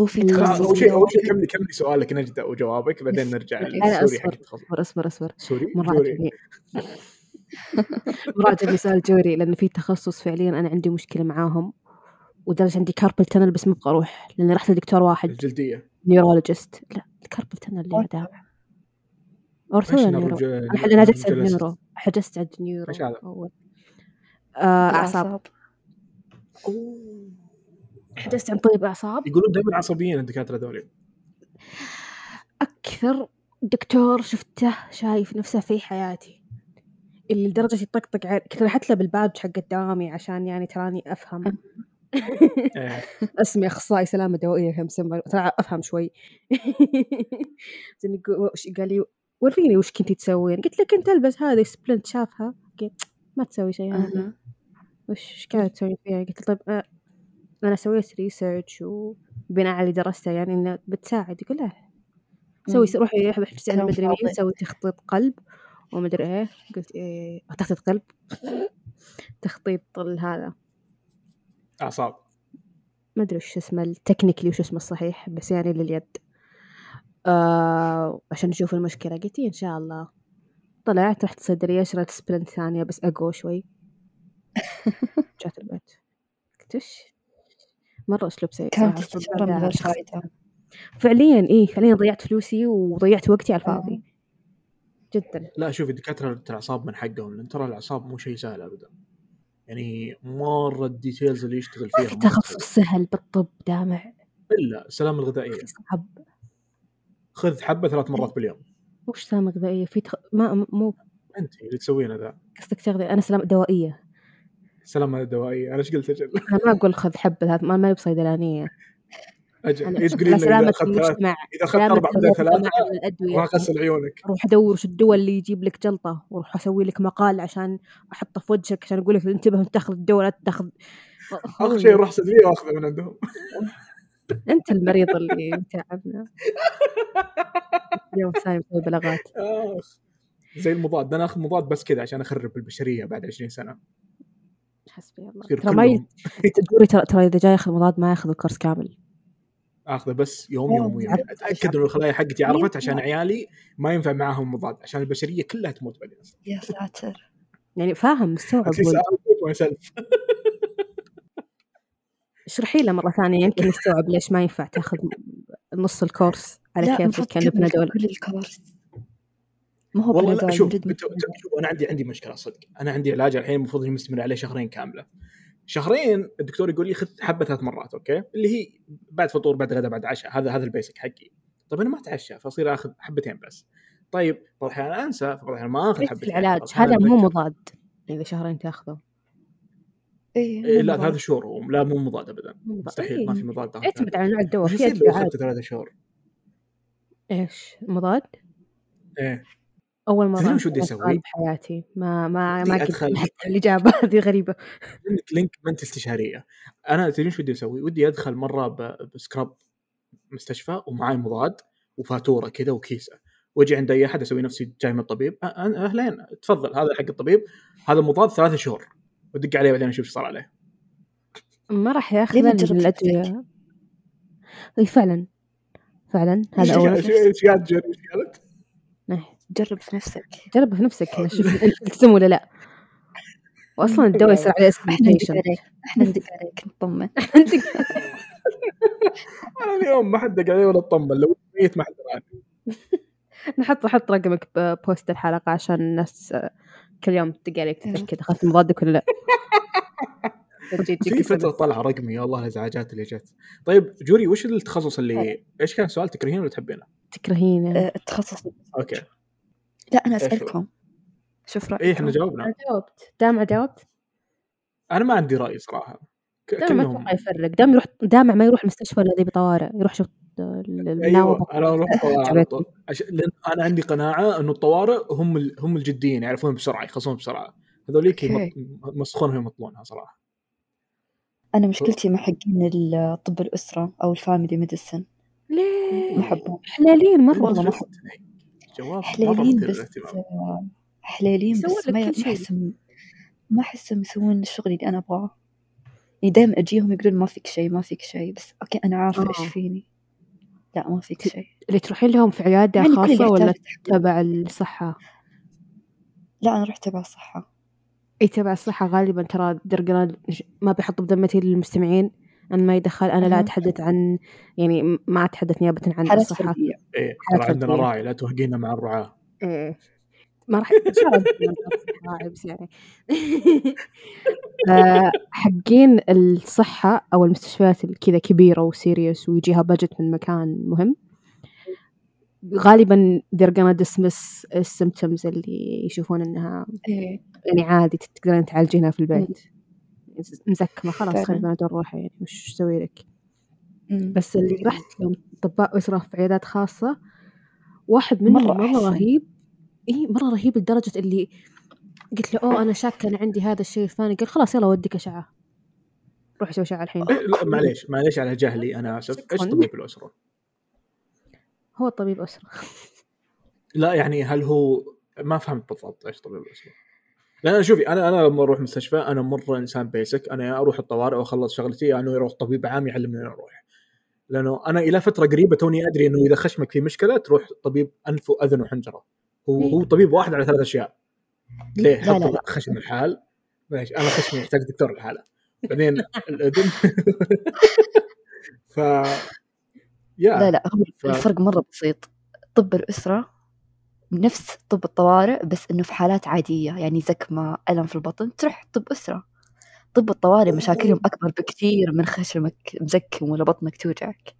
هو في تخصص أول شيء أول شيء كملي كملي سؤالك نجدة وجوابك بعدين نرجع لل sorry حق التخصص أصبر أصبر أصبر. sorry؟ مرة جوري عجبني مرة عجبني سؤال جوري لأنه في تخصص فعليا أنا عندي مشكلة معاهم ودرجة عندي carpal tunnel بس ما أبغى أروح لأني رحت لدكتور واحد. الجلدية. neurologist. لا ال carpal tunnel اللي ولا neuro neuro؟ أنا حجزت عند؟ neuro حجزت عند neuro؟ أول. آه أعصاب. الأعصاب حجزت عند طبيب أعصاب؟ يقولون دائما عصبيين الدكاترة ذولي. أكثر دكتور شفته شايف نفسه في حياتي. اللي لدرجة يطقطق علي كنت رحت له بالبادج حق دوامي عشان يعني تراني أفهم. [laughs] [laughs] اسمي أخصائي سلامة دوائية كم مسمى ترى أفهم شوي. [laughs] زين يقول- وش- قال لي وريني وش كنتي تسوين. قلت له كنت ألبس هذه splint شافها. قلت ما تسوي شيء هذه أها. وش قاعد تسوي فيها؟ قلت له طيب آه، أنا سويت research وبناء على اللي درسته. يعني إنه بتساعد. يقول لا سوي. روحي كلام مدري مين. سوي تخطيط قلب. ومدري إيه. قلت إيه أو تخطيط قلب تخطيط هذا. أعصاب. ما أدري وش اسمه ال technically وش اسمه الصحيح بس يعني لليد. آه عشان نشوف المشكلة. قلت إيه إن شاء الله. طلعت رحت صيدلية شريت splint ثانية بس أقوى شوي. [laughs] جات البيت. قلت إيش؟ مرة أسلوب سيء كانت فعليا إيه فعليا ضيعت فلوسي وضيعت وقتي على الفاضي. جدا. لا شوفي دكاتره الأعصاب من حقهم لأن ترى الأعصاب مو شيء سهل ابدا. يعني مره ال details اللي يشتغل ما فيها في مرة تخصص سهل بالطب دامع. إلا السلامه الغذائية. في صعب. خذ حبة ثلاث مرات باليوم. وش سلامة غذائية في تخ... ما مو أنت اللي تسوينه ذا قصدك تغذية أنا سلامة دوائية. سلامه دوائيه أنا إيش قلت أجل أنا ما أقول خذ حبة هذا ما ماني بصيدلانية. أجل إيش لي إذا أخذت ثلاث إذا أخذت أربع بدل ثلاثة اغسل عيونك أروح ادور وش الدواء اللي يجيب لك جلطة وأروح أسوي لك مقال عشان أحطه في وجهك عشان أقول لك انتبه وانت تاخذ الدواء لا تاخذ آخر شيء أروح صدريه واخذه من عندهم. [laughs] أنت المريض اللي متعبنا. يوم ثاني مسوي بلاغات آخ. زي المضاد أنا آخذ مضاد بس كذا عشان أخرب البشرية بعد 20 سنة. حسبي الله. ترى ما ترى ترى إذا جاي ياخذ مضاد ما ياخذ الكورس كامل. آخذه بس يوم يوم عرفت. أتأكد إنه الخلايا حقتي عرفت عشان عيالي ما ينفع معاهم مضاد عشان البشرية كلها تموت بعدين يا ساتر. يعني فاهم مستوعب. اشرحي له مرة ثانية يمكن يستوعب ليش ما ينفع تاخذ نص ال course على كيفك كان بنادول. كل ال course. ما هو والله لا شوف أنا عندي عندي مشكلة صدق. أنا عندي علاج الحين المفروض إني مستمر عليه شهرين كاملة. شهرين الدكتور يقول لي خذ حبة ثلاث مرات okay اللي هي بعد فطور بعد غداء بعد عشاء هذا هذا البيسك حقي طيب أنا ما أتعشى فأصير آخذ حبتين بس طيب بعض الاحيان أنسى فبعض الاحيان ما آخذ حبتين العلاج هذا مو. مضاد إذا شهرين تأخذه إيه إيه لا. هذا شهور لا مو مضاد ابدا. مستحيل ما إيه. في مضاد اعتمد ثلاثة. على نوع الدواء في أدوية شهور؟ إيش مضاد إيه أول مرة تدرين وش ودي أسمع أسوي؟ بحياتي ما ما ما كنت أدخل- أحس [laughs] الإجابة هذه غريبة لأنك لأنك ما أنت استشارية أنا تدرين شو ودي أسوي؟ ودي أدخل مرة ب scrub مستشفى ومعاي مضاد وفاتورة كذا وكيسة وأجي عند أي أحد أسوي نفسي جاي من الطبيب أ- أ- أهلين تفضل هذا حق الطبيب هذا مضاد ثلاثة شهور ودق عليه بعدين أشوف إيش صار عليه ما راح ليه ياخذ الأدوية إي فعلا فعلا هذا أول؟ إيش؟ إيش قالت؟ إيه، جرب في نفسك. جرب في نفسك شوف انت ولا لا. واصلا [laughs] الدواء يصير عليه إحنا ندق اسكيميشن عليك إحنا ندق عليك نطمن [laughs] أنا اليوم ما حد دق علي ولا اطمن لو ميت ما حد دراني [laughs] نحط حط رقمك ب post الحلقة عشان الناس كل يوم تدق عليك تتاكد اخذت مضادك ولا لا. في فترة. طلع رقمي. يا الله الازعاجات اللي جت. طيب جوري وش التخصص اللي إيش كان السؤال؟ تكرهينه ولا تحبينه؟ تكرهينه. آه، التخصص. okay. لا أنا؟ أسألكم. شوف رأيكم. إيه إحنا جاوبنا. أنا جاوبت. دامع جاوبت؟ أنا ما عندي رأي صراحة. ك- دامع ما يفرق. دام يروح دامع ما يروح المستشفى الا ذي بطوارئ يروح شوف أيوه أنا أروح [laughs] الطوارئ على طول. عشان لأن أنا عندي قناعة إنه الطوارئ هم ال... هم الجديين يعرفون بسرعة يخلصون بسرعة. هذوليك okay. يمط- يمسخونها ويمطلونها صراحة. أنا مشكلتي مع حقين ال- طب الأسرة أو ال family medicine. ما ليه أحبهم حلالين مرة. والله ما شفت؟ جواب مرة حليلين مثير بس آه، يسوون بس ما كل ما أحسهم يسوون الشغل اللي أنا أبغاه. يعني دائما أجيهم يقولون ما فيك شيء ما فيك شيء بس أوكي أنا عارفة إيش آه. فيني. لا ما فيك شيء. اللي تروحين لهم في عيادة يعني خاصة ولا. تبع الصحة؟ لا أنا رحت تبع الصحة. إي تبع الصحة غالبا ترى درجنا ما بيحط بدمتي للمستمعين. أن ما يدخل أنا لا. أتحدث عن يعني ما أتحدث نيابة عن حالات الصحة. إيه حالات ترى عندنا. راعي لا توهقينا مع الرعاة. إيه. ما راح بس يعني [laughs] آه، حقين الصحة أو المستشفيات الكذا كبيرة وسيريس ويجيها بجت من مكان مهم. غالبا they're gonna dismiss السيمتومز اللي يشوفون إنها إيه. يعني عادي تقدرين تعالجينها في البيت. مزكمة خلاص فعلاً. خلي البنات روحي يعني وش أسوي لك. بس اللي رحت لهم اطباء اسره في عيادات خاصة واحد منهم مرة مرة, مرة. رهيب إي مرة رهيب لدرجة اللي قلت له أوه أنا شاكه أنا عندي هذا الشيء الثاني قال خلاص يلا وديك أشعة روح سوي أشعة الحين لا معليش معليش على جهلي أنا اسف إيش. طبيب الأسرة؟ هو طبيب أسرة لا يعني هل هو ما فهمت بالضبط إيش طبيب الأسرة؟ لأن أنا شوفي أنا أنا لما أروح مستشفى أنا مرة إنسان بيسك أنا يا أروح الطوارئ وأخلص شغلتي يا إنه يروح طبيب عام يعلمني أروح. لأنه أنا إلى فترة قريبة توني أدري إنه إذا خشمك في مشكلة تروح طبيب أنف وأذن وحنجرة. هو إيه. هو طبيب واحد على ثلاث أشياء. ليه؟ لا، لا، لا. خشم الحال. ماشي أنا خشمي يحتاج دكتور الحاله بعدين الأذن. [laughs] ف يا لا لا هو ف- الفرق مرة بسيط. طب الأسرة؟ نفس طب الطوارئ بس إنه في حالات عادية يعني زكمة ألم في البطن تروح طب أسرة. طب الطوارئ مشاكلهم أكبر بكثير من خشمك مزكم ولا بطنك توجعك.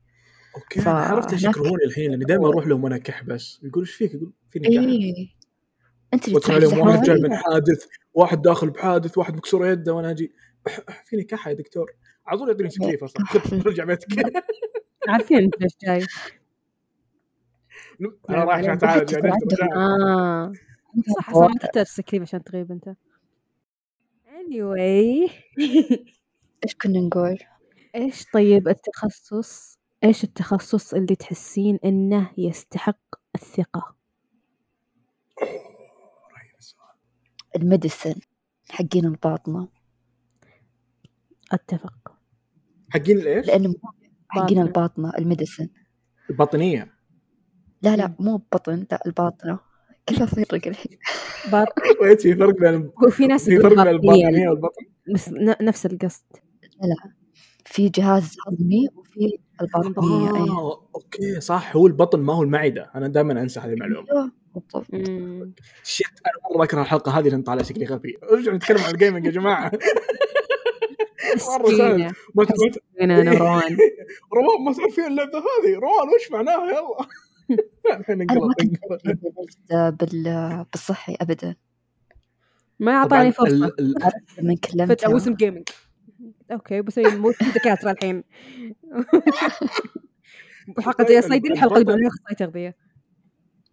أوكي أنا عرفت إيش يكرهوني الحين لاني دائما أروح لهم وأنا كح بس. يقول إيش فيك؟ يقول فيني كح إيه أنت اللي واسمع تروح لهم واحد جاي من حادث واحد داخل بحادث واحد مكسور يده وأنا أجي "أح- أح، فيني كحة يا دكتور؟ على طول يعطيني تكليف أصلا. [laughs] رجع بيتك [laughs] عارفين إنت ليش جاي. [laughs] أنا رايح عشان اتعالج يعني. آه. صح صح ما تحتاج تكليف عشان تغيب انت anyway. [laughs] إيش كنا نقول؟ إيش طيب التخصص؟ إيش التخصص اللي تحسين إنه يستحق الثقة؟ ال medicine حقين الباطنة أتفق. حقين الايش؟ لأنه حقين باطنة. الباطنة ال medicine الباطنية. لا لا مو بطن لا الباطنة. كيف أفرق الحين؟ [laughs] [laughs] في فرق بين وفي ناس في فرق بين باطنية الباطنية والبطن؟ نفس القصد. في جهاز هضمي وفي الباطنية أي. آه okay صح. هو البطن ما هو المعدة. أنا دائما أنسى هذه المعلومة. أيوه، بالضبط. shit أنا مرة أكره الحلقة هذه لأن طالع شكلي غبي. ارجعوا نتكلم عن ال gaming يا [laughs] مرة ما تقول مسكينة نوران. روان ما تعرفين اللعبة هذه؟ روان وش معناها؟ يلا. ما كنت بال... بالصحي أبدا. ما أعطاني عرفت لما كلمت فجأة موسم gaming okay بسوي مو [laughs] دكاترة الحين. [laughs] حلقة زي صيدلي الحلقة اللي اخصائي تغذية.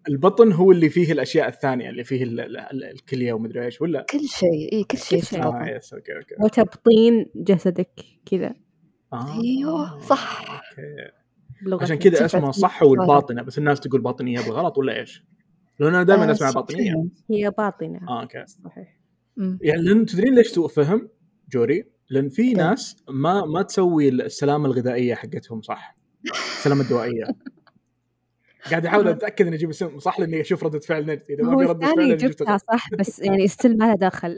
البطن هو اللي فيه الأشياء الثانية اللي فيه ال- ال- ال- الكلية ومدري إيش ولا؟ كل شيء إيه كل شيء في البطن yes okay okay. وتبطين جسدك كذا. آه. أيوه، صح. okay. عشان كذا اسمها صح. والباطنه بس الناس تقول باطنيه بالغلط ولا إيش؟ لأن أنا دائما آه، أسمع باطنية. هي باطنة. آه okay. صحيح. يعني لأن تدرين ليش سوء فهم؟ جوري؟ لأن في؟ ناس ما ما تسوي السلامة الغذائية حقتهم صح. السلامة الدوائية. [laughs] قاعد أحاول أتأكد إني أجيب اسم صح لأني أشوف ردة فعل نجد إذا ما في ردة فعل جبتها صح بس يعني ستيل ما لها دخل.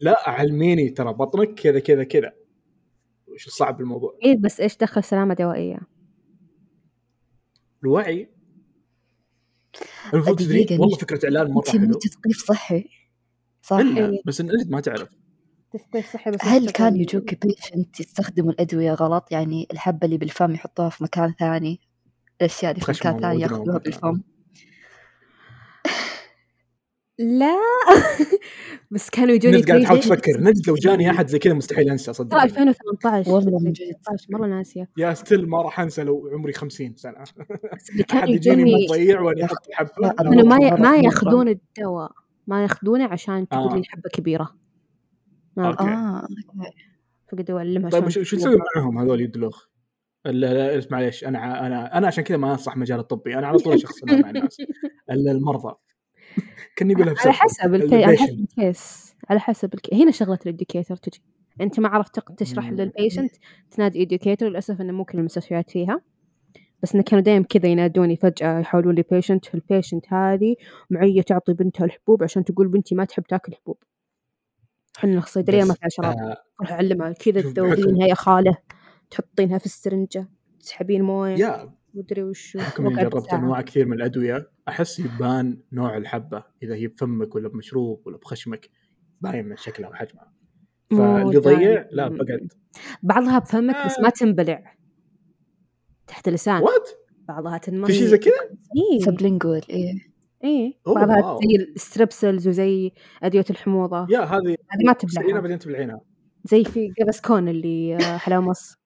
لا علميني ترى بطنك كذا كذا كذا. وش الصعب بالموضوع؟ إيه بس إيش دخل سلامة دوائية الوعي المفروض تدري دقيقة، والله فكرة اعلان مرة حلو تثقيف صحي صح؟ إلا إيه. بس إن أنت ما تعرف تثقيف صحي بس هل كان يجوك patient يستخدموا الأدوية غلط يعني الحبة اللي بالفم يحطوها في مكان ثاني الأشياء اللي في مكان ثاني ياخذوها. بالفم لا. [laughs] بس كانوا يجوني نجد قاعد تحاول تفكر. نجد لو جاني أحد زي كذا مستحيل أنسى صدق. 2018 والله من جد. 2018 مرة ناسية. yeah still ما راح أنسى لو عمري 50 سنة. بس اللي [laughs] أحد كانوا يجيني يجوني مضيع وأنا أحط حبة. ما ما ياخذون الدواء. ما ياخذونه عشان تقول آه. لي حبة كبيرة. آه فقد اعلمها طيب وش تسوي. معهم هذول يدلوخ؟ لا لا معليش. أنا أنا أنا عشان كذا ما أنصح مجال الطبي. أنا على طول شخص مع الناس. [laughs] ال- المرضى. كني أقولها على حسب ال ca... على حسب. ال case. على حسب ال ca... هنا شغلة ال educator تجي. أنت ما عرفت تشرح. لل patient تنادي educator للأسف إنه مو كل المستشفيات فيها. بس إنه كانوا دايم كذا ينادوني فجأة يحولون لي patient ال patient هذه معية تعطي بنتها الحبوب عشان تقول بنتي ما تحب تاكل حبوب. إحنا الصيدليه ما فيها شراب. آه، روح اعلمها كذا تذوبينها يا خالة تحطينها في السرنجة تسحبين موية. يا مدري وشو بحكم إني جربت. أنواع كثير من الأدوية. أحس يبان نوع الحبة. إذا هي بفمك ولا بمشروب ولا بخشمك باين من شكلها وحجمها. فاللي يضيع. لا بقعد بعضها بفمك بس ما آه. تنبلع. تحت اللسان what بعضها تنمر في شيء زي كذا؟ sublingual إيه. إيه. أوه، بعضها wow. زي الستريبسلز وزي أدوية الحموضة. yeah هذه هذه ما تبلعها. بعدين تبلعينها. زي في Gaviscon اللي آه، حلاوة مص.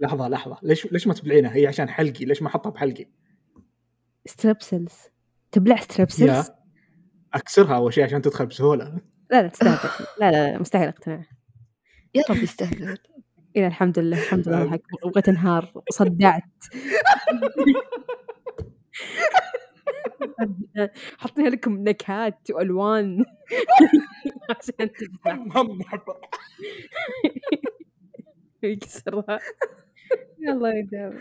لحظة لحظة. ليش ليش ما تبلعينها؟ هي عشان حلقي. ليش ما أحطها بحلقي؟ ستريبسلز تبلع yeah. ستريبسلز أكسرها أول شيء عشان تدخل بسهولة. لا لا تستهبل. لا لا لا مستحيل أقتنع. يا رب يستهبل. إيه الحمد لله الحمد لله. الحق بغيت انهار. صدعت. [laughs] حاطين لكم نكهات وألوان. [laughs] عشان حبة. [laughs] يكسرها. يلا يداوم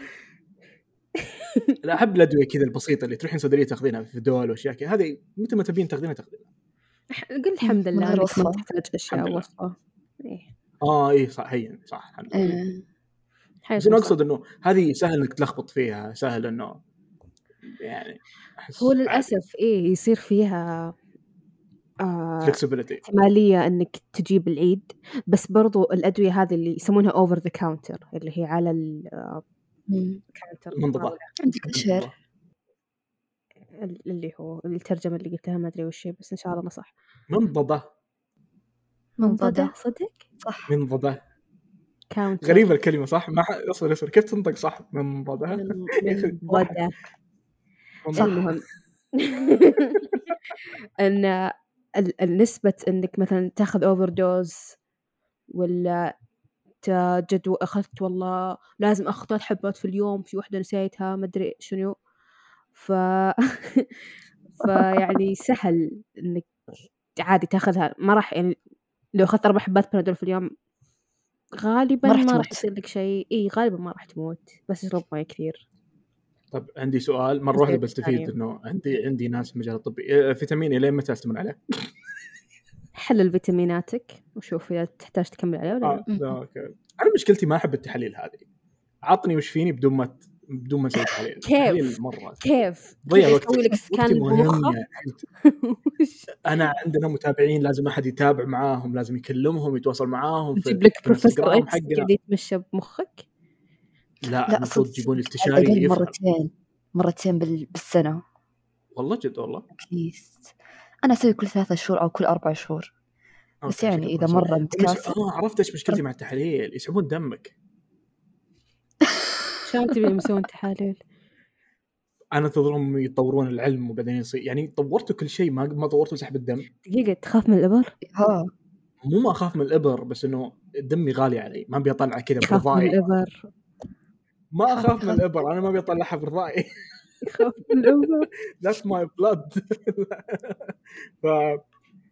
[laughs] لا أحب الأدوية كذا البسيطة اللي تروحين صيدلية تاخذينها في دول وأشياء كذا هذه متى ما تبين تاخذينها تاخذينها قل الحمد لله انك ما. تحتاج اشياء. وصفة إيه. آه اي صح هين صح الحمد لله إيه. بس صح. أقصد إنه هذه سهل إنك تلخبط فيها سهل إنه يعني أحس هو للأسف إيه يصير فيها احتمالية إنك تجيب العيد بس برضو الأدوية هذه اللي يسمونها over the counter اللي هي على. ال counter منضبط عندك الشهر اللي هو الترجمة اللي قلتها ما أدري وش هي بس إن شاء الله صح. منضبه منضدة. صدق؟ صح. منضبه counter غريبة الكلمة صح؟ ما اصبر اصبر كيف تنطق صح؟ منضبه من يا أخي، من غدا منضبة. المهم. [laughs] [laughs] إن النسبة إنك مثلا تاخذ overdose ولا جدو أخذت والله لازم اخذ ثلاث حبات في اليوم في واحدة نسيتها ما أدري شنو. ف [laughs] فيعني سهل إنك عادي تاخذها. ما راح يعني لو أخذت أربع حبات بنادول في اليوم غالبا ما راح. يصير لك شيء. إي غالبا ما راح تموت. بس اشرب مويه كثير. طب عندي سؤال مرة واحدة بس بستفيد. إنه عندي عندي ناس في المجال الطبي آه، فيتامين الين متى استمر عليه؟ [laughs] حلل فيتاميناتك وشوف إذا تحتاج تكمل عليه ولا لا آه لا، okay أنا مشكلتي ما أحب التحاليل هذه عطني وش فيني بدون ما بدون ما أسوي تحاليل [laughs] كيف؟ مرة كيف؟ ضيع وقتك. أسوي لك سكان. [laughs] أنا عندنا متابعين لازم أحد يتابع معاهم لازم يكلمهم يتواصل معاهم في نجيب لك في بروفيسور حقنا قاعد يتمشى بمخك لا, المفروض تجيبون استشاري مرتين مرتين بال... بالسنة. والله جد والله. اتليست أنا أسوي كل ثلاثة شهور أو كل أربع شهور. بس يعني. إذا مرة المش- متكاسل آه عرفت إيش مشكلتي مع التحاليل. يسحبون دمك. [laughs] شلون تبي يسوون تحاليل؟ أنا انتظرهم يطورون العلم وبعدين يصير يعني طورتوا كل شيء ما ما طورتوا سحب الدم. دقيقة تخاف من الإبر؟ ها. مو ما أخاف من الإبر بس إنه دمي غالي علي. ما أبي أطلع كذا تخاف من الإبر. ما أخاف من الإبر أنا ما أبي أطلعها برضاي يخاف [laughs] من الإبر. that's my blood ف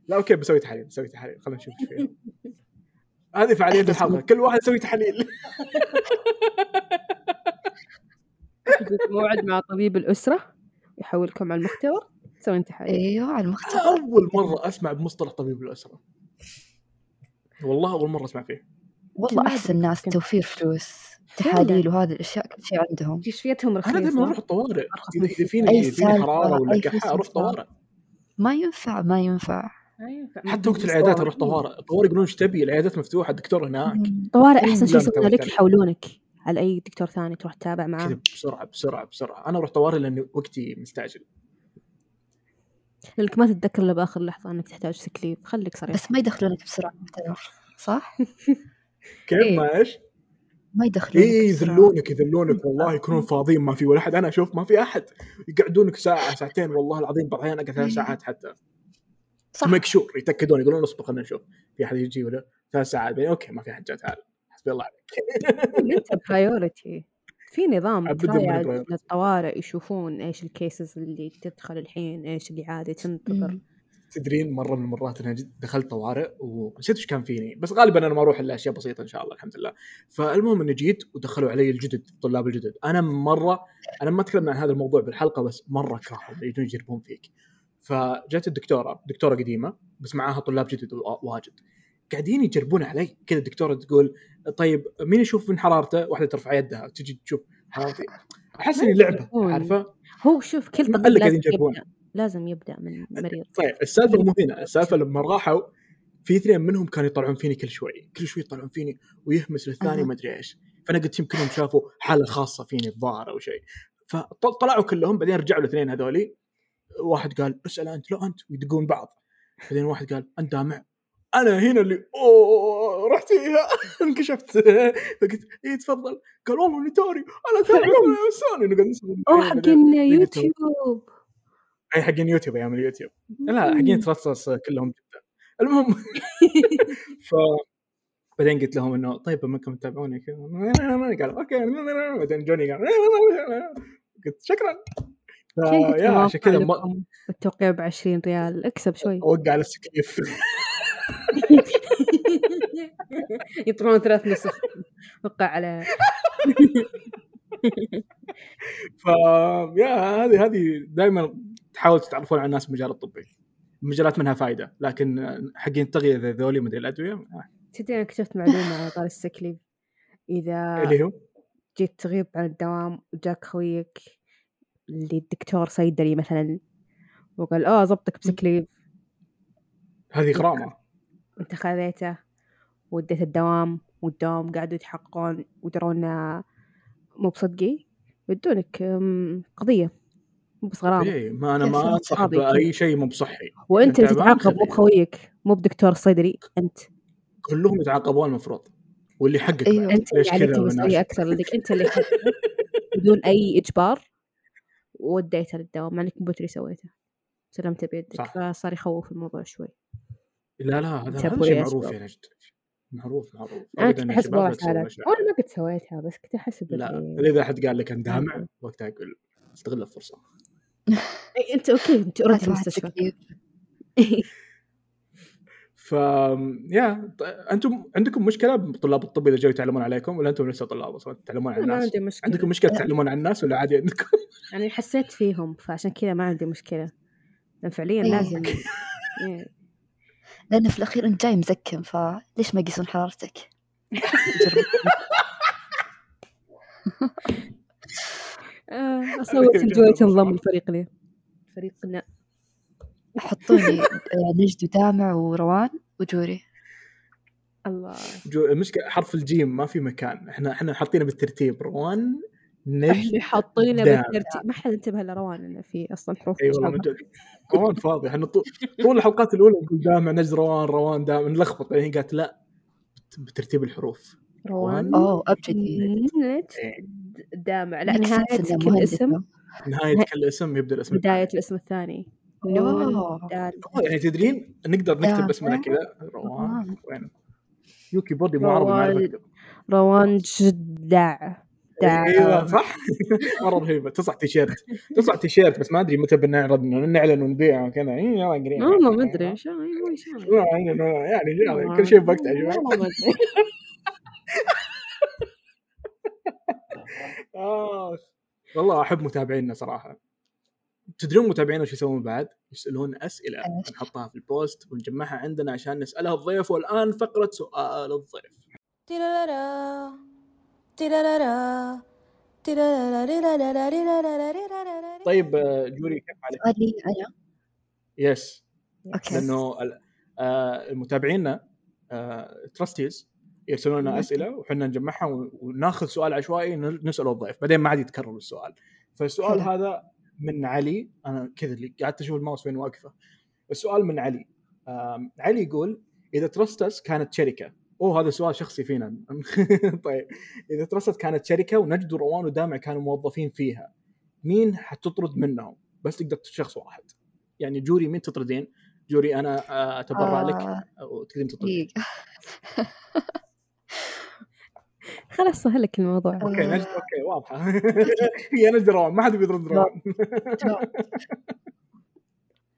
لا okay بسوي تحاليل بسوي تحاليل خلينا نشوف إيش فيها. هذه فعالية [laughs] الحلقة كل واحد يسوي تحاليل [laughs] موعد مع طبيب الأسرة. يحولكم على المختبر. تسوين تحاليل أيوه على المختبر. أول مرة أسمع بمصطلح طبيب الأسرة. والله أول مرة أسمع فيه. والله أدري، ناس. توفير فلوس. تحاليل وهذه الأشياء كل شيء عندهم. كشفيتهم رخيصه أنا دائما أروح الطوارئ. اذا فيني فيني حرارة ولا كحة أروح طوارئ ما ينفع ما ينفع. حتى وقت العيادات أروح طوارئ. الطوارئ يقولون إيش تبي؟ العيادات مفتوحة الدكتور هناك. طوارئ إيه، أحسن شيء يسوون لك يحولونك على أي دكتور ثاني تروح تتابع معاه. كذا بسرعة بسرعة بسرعة. أنا أروح طوارئ لأن وقتي مستعجل. لأنك ما تتذكر إلا بآخر لحظة إنك تحتاج سكليب خليك صريح. بس ما يدخلونك بسرعة صح؟ [laughs] كيف ما إيش؟ ما يدخلونك اي يذلونك يذلونك. [laughs] والله يكونون فاضيين ما في ولا أحد. أنا أشوف ما في أحد. يقعدونك ساعة ساعتين والله العظيم. بعض الأحيان أقعد ثلاث إيه. ساعات حتى. صح. make sure. يتأكدون يقولون أصبر خلينا نشوف. في أحد يجي ولا؟ ثلاث ساعات. بعدين okay ما في أحد جاء تعال حسبي الله عليك. انت priority [laughs] في نظام للطوارئ يشوفون إيش ال cases اللي تدخل الحين إيش اللي عادي تنتظر. تدرين مرة من المرات أنا دخلت طوارئ ونسيت إيش كان فيني. بس غالبا أنا ما أروح إلا أشياء بسيطة إن شاء الله الحمد لله. فالمهم إني جيت ودخلوا علي الجدد الطلاب الجدد. أنا مرة أنا ما تكلمنا عن هذا الموضوع بالحلقة بس مرة اكرههم يجون يجربون فيك. فجت الدكتورة دكتورة قديمة بس معاها طلاب جدد واجد. قاعدين يجربون علي. كذا الدكتورة تقول طيب مين يشوف من حرارته؟ واحدة ترفع يدها تجي تشوف حرارتي. أحس إني لعبة عارفة؟ هو شوف كل طب قاعدين يجربون. لازم يبدأ من مريض طيب السالفة إيه. مو هنا. السالفة لما راحوا في اثنين منهم كانوا يطلعون فيني كل شوي. كل شوي يطلعون فيني ويهمس للثاني وما أدري إيش. فأنا قلت يمكنهم شافوا حالة خاصة فيني الظاهر أو شيء. فطلعوا كلهم بعدين رجعوا الاثنين هذولي. واحد قال اسأل أنت لو أنت. ويدقون بعض. بعدين واحد قال أنت دامع. أنا هنا اللي أوه رحت فيها. [laughs] انكشفت. فقلت اي تفضل. قال والله اني تاري أنا تاري أنا انسان قاعد اوه حق يوتيوب. أي حقين يوتيوب أيام اليوتيوب. لا حقين ترصص كلهم جدا. المهم [laughs] ف بعدين قلت لهم إنه طيب منكم تتابعوني كذا. قال okay. بعدين جوني قال [laughs] قلت شكرا. yeah عشان كذا التوقيع ب 20 ريال. اكسب شوي. وقع على ال sick leave. [laughs] يطلعون ثلاث نسخ. وقع على ف yeah هذه هذه دائما تحاول تتعرفون على ناس المجال الطبي. مجالات منها فائده لكن حقين التغذية ذولي مدري الأدوية. تدري أنا اكتشفت معلومة على طار السكليب إذا اللي هو؟ جيت تغيب عن الدوام وجاك خويك اللي الدكتور صيدلي مثلا وقال آه ضبطك بسكليب هذه غرامة. أنت خذيته وديت الدوام والدوام قاعدوا يتحققون ودرونا مو بصدقي يدونك قضية. بس غرامة. اي ما أنا ما انصح بأي شيء مو بصحي. وأنت اللي تتعاقب مو بخويك مو بدكتور الصيدلي أنت. كلهم يتعاقبون المفروض واللي حقك أيوه. أنت ليش كذا مسؤولية أكثر لانك أنت اللي بدون أي إجبار وديته للدوام مع انك بوتري سويته. سلمته بيدك فصار يخوف الموضوع شوي. لا لا هذا شيء معروف يا نجد. معروف معروف. أنا كنت احسب أنا ما قد سويتها بس كنت أحس لا إذا حد قال لك اندامع نعم. وقتها أقول استغل الفرصة. أنت okay أنت already في المستشفى. [laughs] ف yeah أنتم عندكم مشكلة بطلاب الطب إذا جاوا يتعلمون عليكم ولا أنتم لسه طلاب أصلا؟ تتعلمون على الناس؟ ما عندي مشكلة. عندكم مشكلة تتعلمون على الناس ولا عادي عندكم؟ [laughs] يعني حسيت فيهم فعشان كذا ما عندي مشكلة. لأن فعليا إيه. لازم. [laughs] إيه. لأن في الأخير أنت جاي مزكم فليش ما يقيسون حرارتك؟ اصور الجوي تنضم الفريق لي فريقنا حطوني [laughs] آه، نجد ودامع وروان وجوري. الله. جو مشكلة حرف الجيم ما في مكان. إحنا إحنا حاطينه بالترتيب. روان نجد إحنا حاطينه بالترتيب. ما حد انتبه لروان إنه في أصلا حروف إي والله من جد روان فاضي. إحنا طول طول الحلقات الأولى نقول دامع نجد روان روان دامع نلخبط. يعني قالت لا بترتيب الحروف. روان. اوه أبجدي. إيه. دامع. لا نهاية كل اسم. نهاية كل اسم يبدأ الاسم بداية الاسم الثاني. نون آه. يعني تدرين نقدر نكتب اسمنا كذا روان وين؟ يوكي بودي مو روان, روان جدع. أيوه صح؟ [laughs] مرة رهيبة. تصلح T-shirt. تصلح T-shirt بس ما أدري متى بنعرض نعلن ونبيع وكذا. اي يلا قريب. والله ما أدري إن شاء الله [laughs] يعني،, يعني كل شيء بوقته يا جماعة آه. والله أحب متابعينا صراحة تدرون متابعينا وش يسوون بعد؟ يسألون أسئلة نحطها في ال post ونجمعها عندنا عشان نسألها الضيف والآن فقرة سؤال الضيف. طيب جوري كيف عليك؟ yes okay لأنه المتابعينا تراستيز يرسلون لنا. أسئلة وحنا نجمعها ون- وناخذ سؤال عشوائي نساله الضيف بعدين ما عاد يتكرر السؤال. فالسؤال حلو. هذا من علي أنا كذا اللي قعدت أشوف الماوس وين واقفة. السؤال من علي. علي يقول إذا ترستس كانت شركة. أوه هذا سؤال شخصي فينا. [laughs] طيب. إذا ترستس كانت شركة ونجد وروان ودامع كانوا موظفين فيها مين حتطرد منهم؟ بس تقدر شخص واحد. يعني جوري مين تطردين؟ جوري أنا آه، أتبرع لك آه، أو تقدرين تطردين. [laughs] خلاص سهل لك الموضوع. okay آه. نجد okay واضحة. [laughs] هي نجد روان ما حد بيطرد روان؟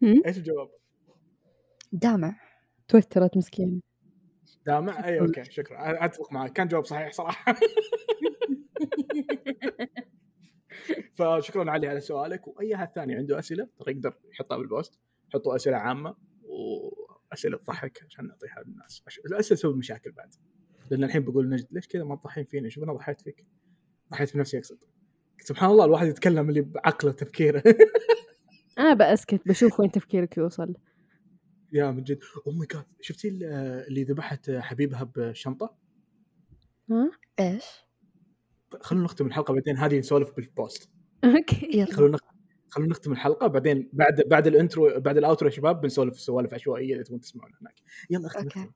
[laughs] إيش الجواب؟ دامع. توترت مسكينة. دامع؟ أي okay شكرا. أتفق معك. كان جواب صحيح صراحة. [laughs] فشكرا علي على سؤالك. وأي أحد ثاني عنده أسئلة ترى يقدر يحطها بال post. حطوا أسئلة عامة وأسئلة تضحك عشان نعطيها للناس. الاسئله تسوي مشاكل بعد. لأن الحين بقول نجد ليش كذا ما تضحين فيني؟ شوف أنا ضحيت فيك. ضحيت بنفسي أقصد. سبحان الله الواحد يتكلم اللي بعقله تفكيره. [laughs] أنا بأسكت بشوف وين تفكيرك يوصل. yeah من جد. oh my God شفتي ال- اللي ذبحت حبيبها بشنطة؟ ها؟ إيش؟ خلونا نختم الحلقة بعدين. هذه نسولف بال post. okay. يلا. خلونا خلونا نختم الحلقة بعدين بعد بعد ال intro بعد ال outro يا شباب بنسولف سوالف عشوائية إذا تبون تسمعون هناك. يلا اختم. okay. اختم.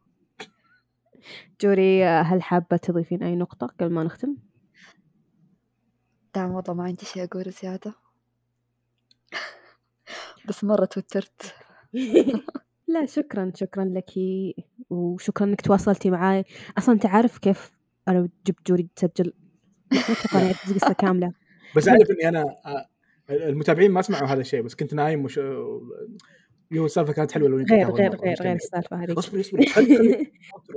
جوري هل حابة تضيفين أي نقطة قبل ما نختم؟ دام والله ما عندي شيء أقول زيادة. [laughs] بس مرة توترت. [laughs] لا شكرا شكرا لك وشكرا إنك تواصلتي معاي. أصلا انت عارف كيف أنا جبت جوري تسجل؟ القصة كاملة. بس أعرف إني أنا آه، المتابعين ما سمعوا هذا الشيء بس كنت نايم وش يو السالفة كانت حلوة لو غير غير. غير غير السالفة اصبري اصبري خلي خلي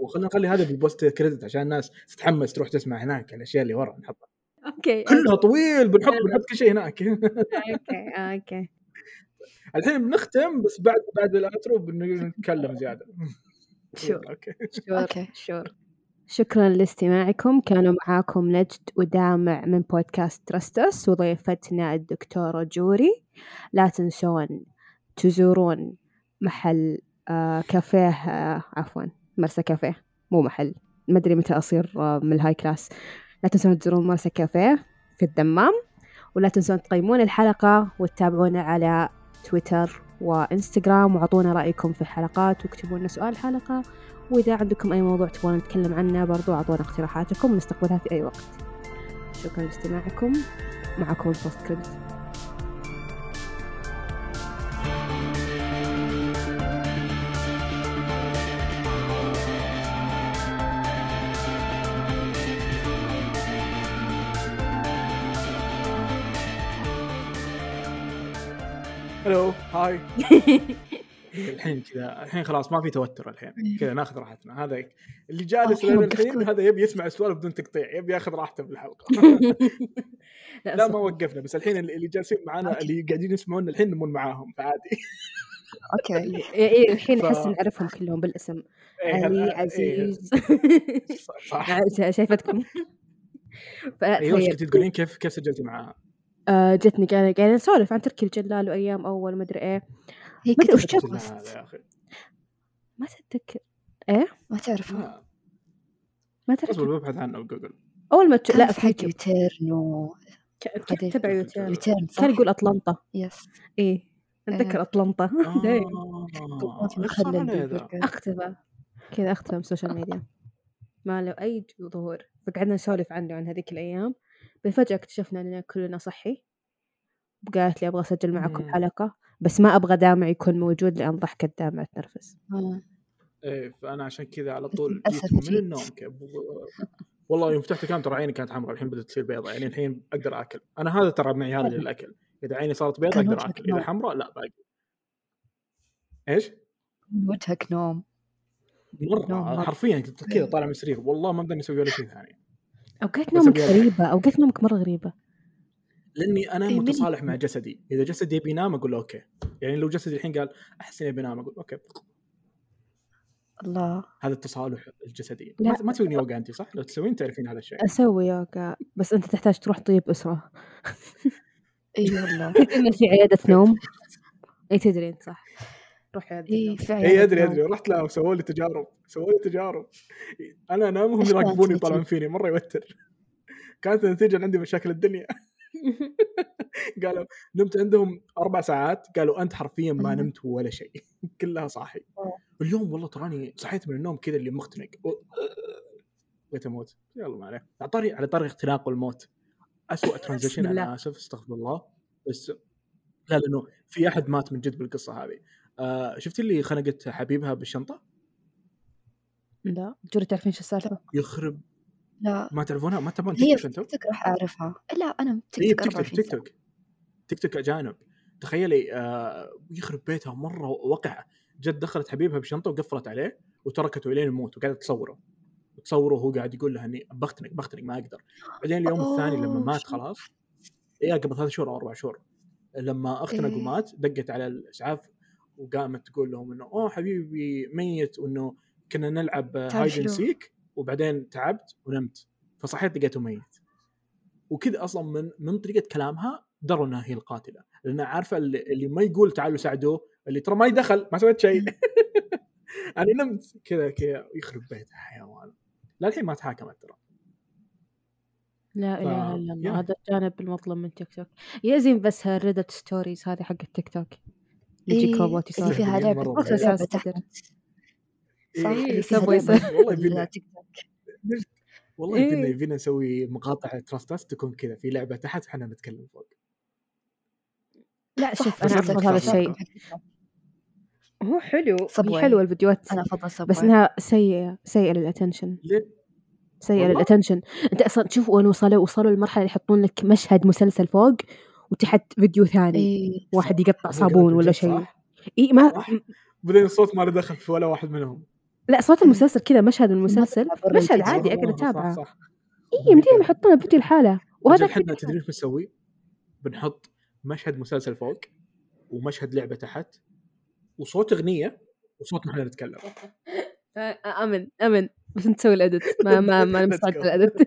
خلينا نخلي هذا بال post credit عشان الناس تتحمس تروح تسمع هناك الأشياء اللي ورا نحطها. okay كلها طويل بنحط بنحط [laughs] كل شيء هناك. okay okay. الحين بنختم بس بعد بعد ال intro بنتكلم زيادة. [laughs] [laughs] sure okay. sure. sure. شكرا لاستماعكم. كانوا معاكم نجد ودامع من بودكاست ترستس وضيفتنا الدكتورة جوري. لا تنسون تزورون محل آه كافيه آه عفوا مرسى كافيه. مو محل. ما أدري متى أصير آه من ال high class. لا تنسون تزورون مرسى كافيه في الدمام ولا تنسون تقيمون الحلقة وتتابعونا على تويتر وإنستغرام وأعطونا رأيكم في الحلقات واكتبوا لنا سؤال حلقة وإذا عندكم أي موضوع تبغون نتكلم عنه برضو أعطونا اقتراحاتكم ونستقبلها في أي وقت. شكرا لاستماعكم. معكم ال post credit هلو هاي [laughs] الحين كذا الحين خلاص ما في توتر الحين. كذا ناخذ راحتنا. هذا اللي جالس لنا الحين هذا يبي يسمع السؤال بدون تقطيع يبي ياخذ راحته بالحلقة. [laughs] لا لا ما وقفنا بس الحين اللي جالسين أوكي. اللي قاعدين يسمعون الحين نمون معاهم فعادي. إيه [laughs] إيه الحين أحس نعرفهم كلهم بالاسم. علي عزيز. صح شا- شايفتكم. أيوه تقولين؟ كيف كيف سجلتي معاها؟ آه، جتني قاعدة قاعدة نسولف عن تركي الجلال وأيام أول ما أدري إيه. هي ما أدري وش أخي. ما تتذكر. إيه؟ ما تعرفها. ما أصبر تعرف ببحث عنه بجوجل. أول ما تش... لا في حق يوتيرن و تبع يوتيرن؟ كان يقول أطلنطا يس إيه. أتذكر. أطلنطا دايم آه، [laughs] أختفى. كذا أختفى من السوشيال ميديا ما له أي ظهور. فقعدنا نسولف عنه عن هذيك الأيام. فجأة اكتشفنا أننا كلنا صحي قالت لي أبغى أسجل معكم مم. حلقة بس ما أبغى دامع يكون موجود لأن ضحكة دامع تنرفز آه. إيه فأنا عشان كذا على طول جيت من. النوم كيف والله يوم فتحت الكام ترى عيني كانت حمراء الحين بدأت تصير بيضاء يعني الحين أقدر آكل أنا هذا ترى معياري حلو. للأكل إذا عيني صارت بيضاء آكل إذا نوم. حمراء لا باقي إيش؟ وجهك نوم مرة. حرفيا كذا طالع من السرير والله ما بدني أسوي ولا شيء ثاني أوقات بس نومك أبي أضحك. غريبة أوقات نومك مرة غريبة. لأني أنا إيه، متصالح مع جسدي. إذا جسدي يبي ينام أقول له okay. يعني لو جسدي الحين قال أحس اني بنام أقول okay. الله. هذا التصالح الجسدي. لا. ما, تسوين يوغا أنت صح؟ لو تسوين تعرفين هذا الشيء. أسوي يوغا بس أنت تحتاج تروح طبيب أسرة. إي والله. [laughs] إن في عيادة نوم. [laughs] أي تدري أنت صح. روح عيادة اي عيادة أدري. أدري. رحت لهم سووا لي تجارب سووا لي تجارب. أنا انام وهم يراقبوني النتيجة؟ يطالعون فيني مرة يوتر. كانت النتيجة عندي مشاكل الدنيا. [laughs] قالوا نمت عندهم أربع ساعات. قالوا أنت حرفيا ما. نمت ولا شيء. [laughs] كلها صاحي. اليوم والله تراني صحيت من النوم كذا اللي مختنق. [laughs] بغيت أموت. يلا ما عليه على طاري على طاري اختناق والموت اسوء transition أنا. أسف استغفر الله. بس لا لأنه في أحد مات من جد بالقصة هذه. آه شفت اللي خنقت حبيبها بالشنطة؟ لا جوري تعرفين شو السالفة؟ يخرب. لا. ما تعرفونها؟ ما تبون هي تيك توك تيك راح أعرفها. لا هي تيك توك بتيك توك 24 تيك توك. تيك توك أجانب. تخيلي آه يخرب بيتها مرة وقعة. جت دخلت حبيبها بشنطة وقفلت عليه وتركته إلين يموت وقاعده تصوره. تصوره وهو قاعد يقول لها إني بختنق بختنق ما أقدر. بعدين اليوم أوه، الثاني لما مات. خلاص إيه قبل ثلاث شهور أو أربع شهور لما اختنق إيه. ومات دقت على الإسعاف وقامت تقول لهم إنه أوه حبيبي ميت. وإنه كنا نلعب hide شنو؟ seek وبعدين تعبت ونمت. فصحيت لقيته ميت. وكذا أصلا من من طريقة كلامها دروا إنها هي القاتلة. لانها عارفة اللي, اللي ما يقول تعالوا ساعدوه. اللي ترى ما يدخل ما سويت شيء. [laughs] أنا نمت. كذا كذا يخرب بيتها حيوان للحين ما تحاكمت ترى. لا إله إلا الله. يا. هذا الجانب المظلم من تيك توك. يزين بس ال Reddit stories هذه حق التيك توك. يجيك إيه، روبوت اللي يسولف فيها لعبة لعبة. تحت صح إيه، اللي فيها لعبة. والله [laughs] يبينا تيك توك والله يبينا إيه. يبينا نسوي مقاطع تراستاس تكون كذا في لعبة تحت إحنا نتكلم فوق لا شوف أنا أنا افضل هذا. الشيء هو حلو Subway. حلوة الفيديوهات أنا أفضل Subway بس إنها سيئة سيئة لل attention ليه؟ سيئة؟ لل attention أنت أصلا تشوف وين وصلوا وصلوا للمرحلة اللي يحطون لك مشهد مسلسل فوق وتحت فيديو ثاني. إيه واحد يقطع صابون ولا شيء. صح؟ إي ما؟ بعدين الصوت ما له دخل في ولا واحد منهم. لا صوت المسلسل كذا مشهد من المسلسل مشهد. عادي أقدر صح أتابعه. صح. إي يمديهم يحطونه فيديو لحاله وهذا إحنا تدري إيش بنسوي؟ بنحط مشهد مسلسل فوق ومشهد لعبة تحت وصوت أغنية وصوت نحن نتكلم. [laughs] آه، آمن آمن. بس نسوي الادت ما ما ما [laughs] نستعد. الادت [laughs]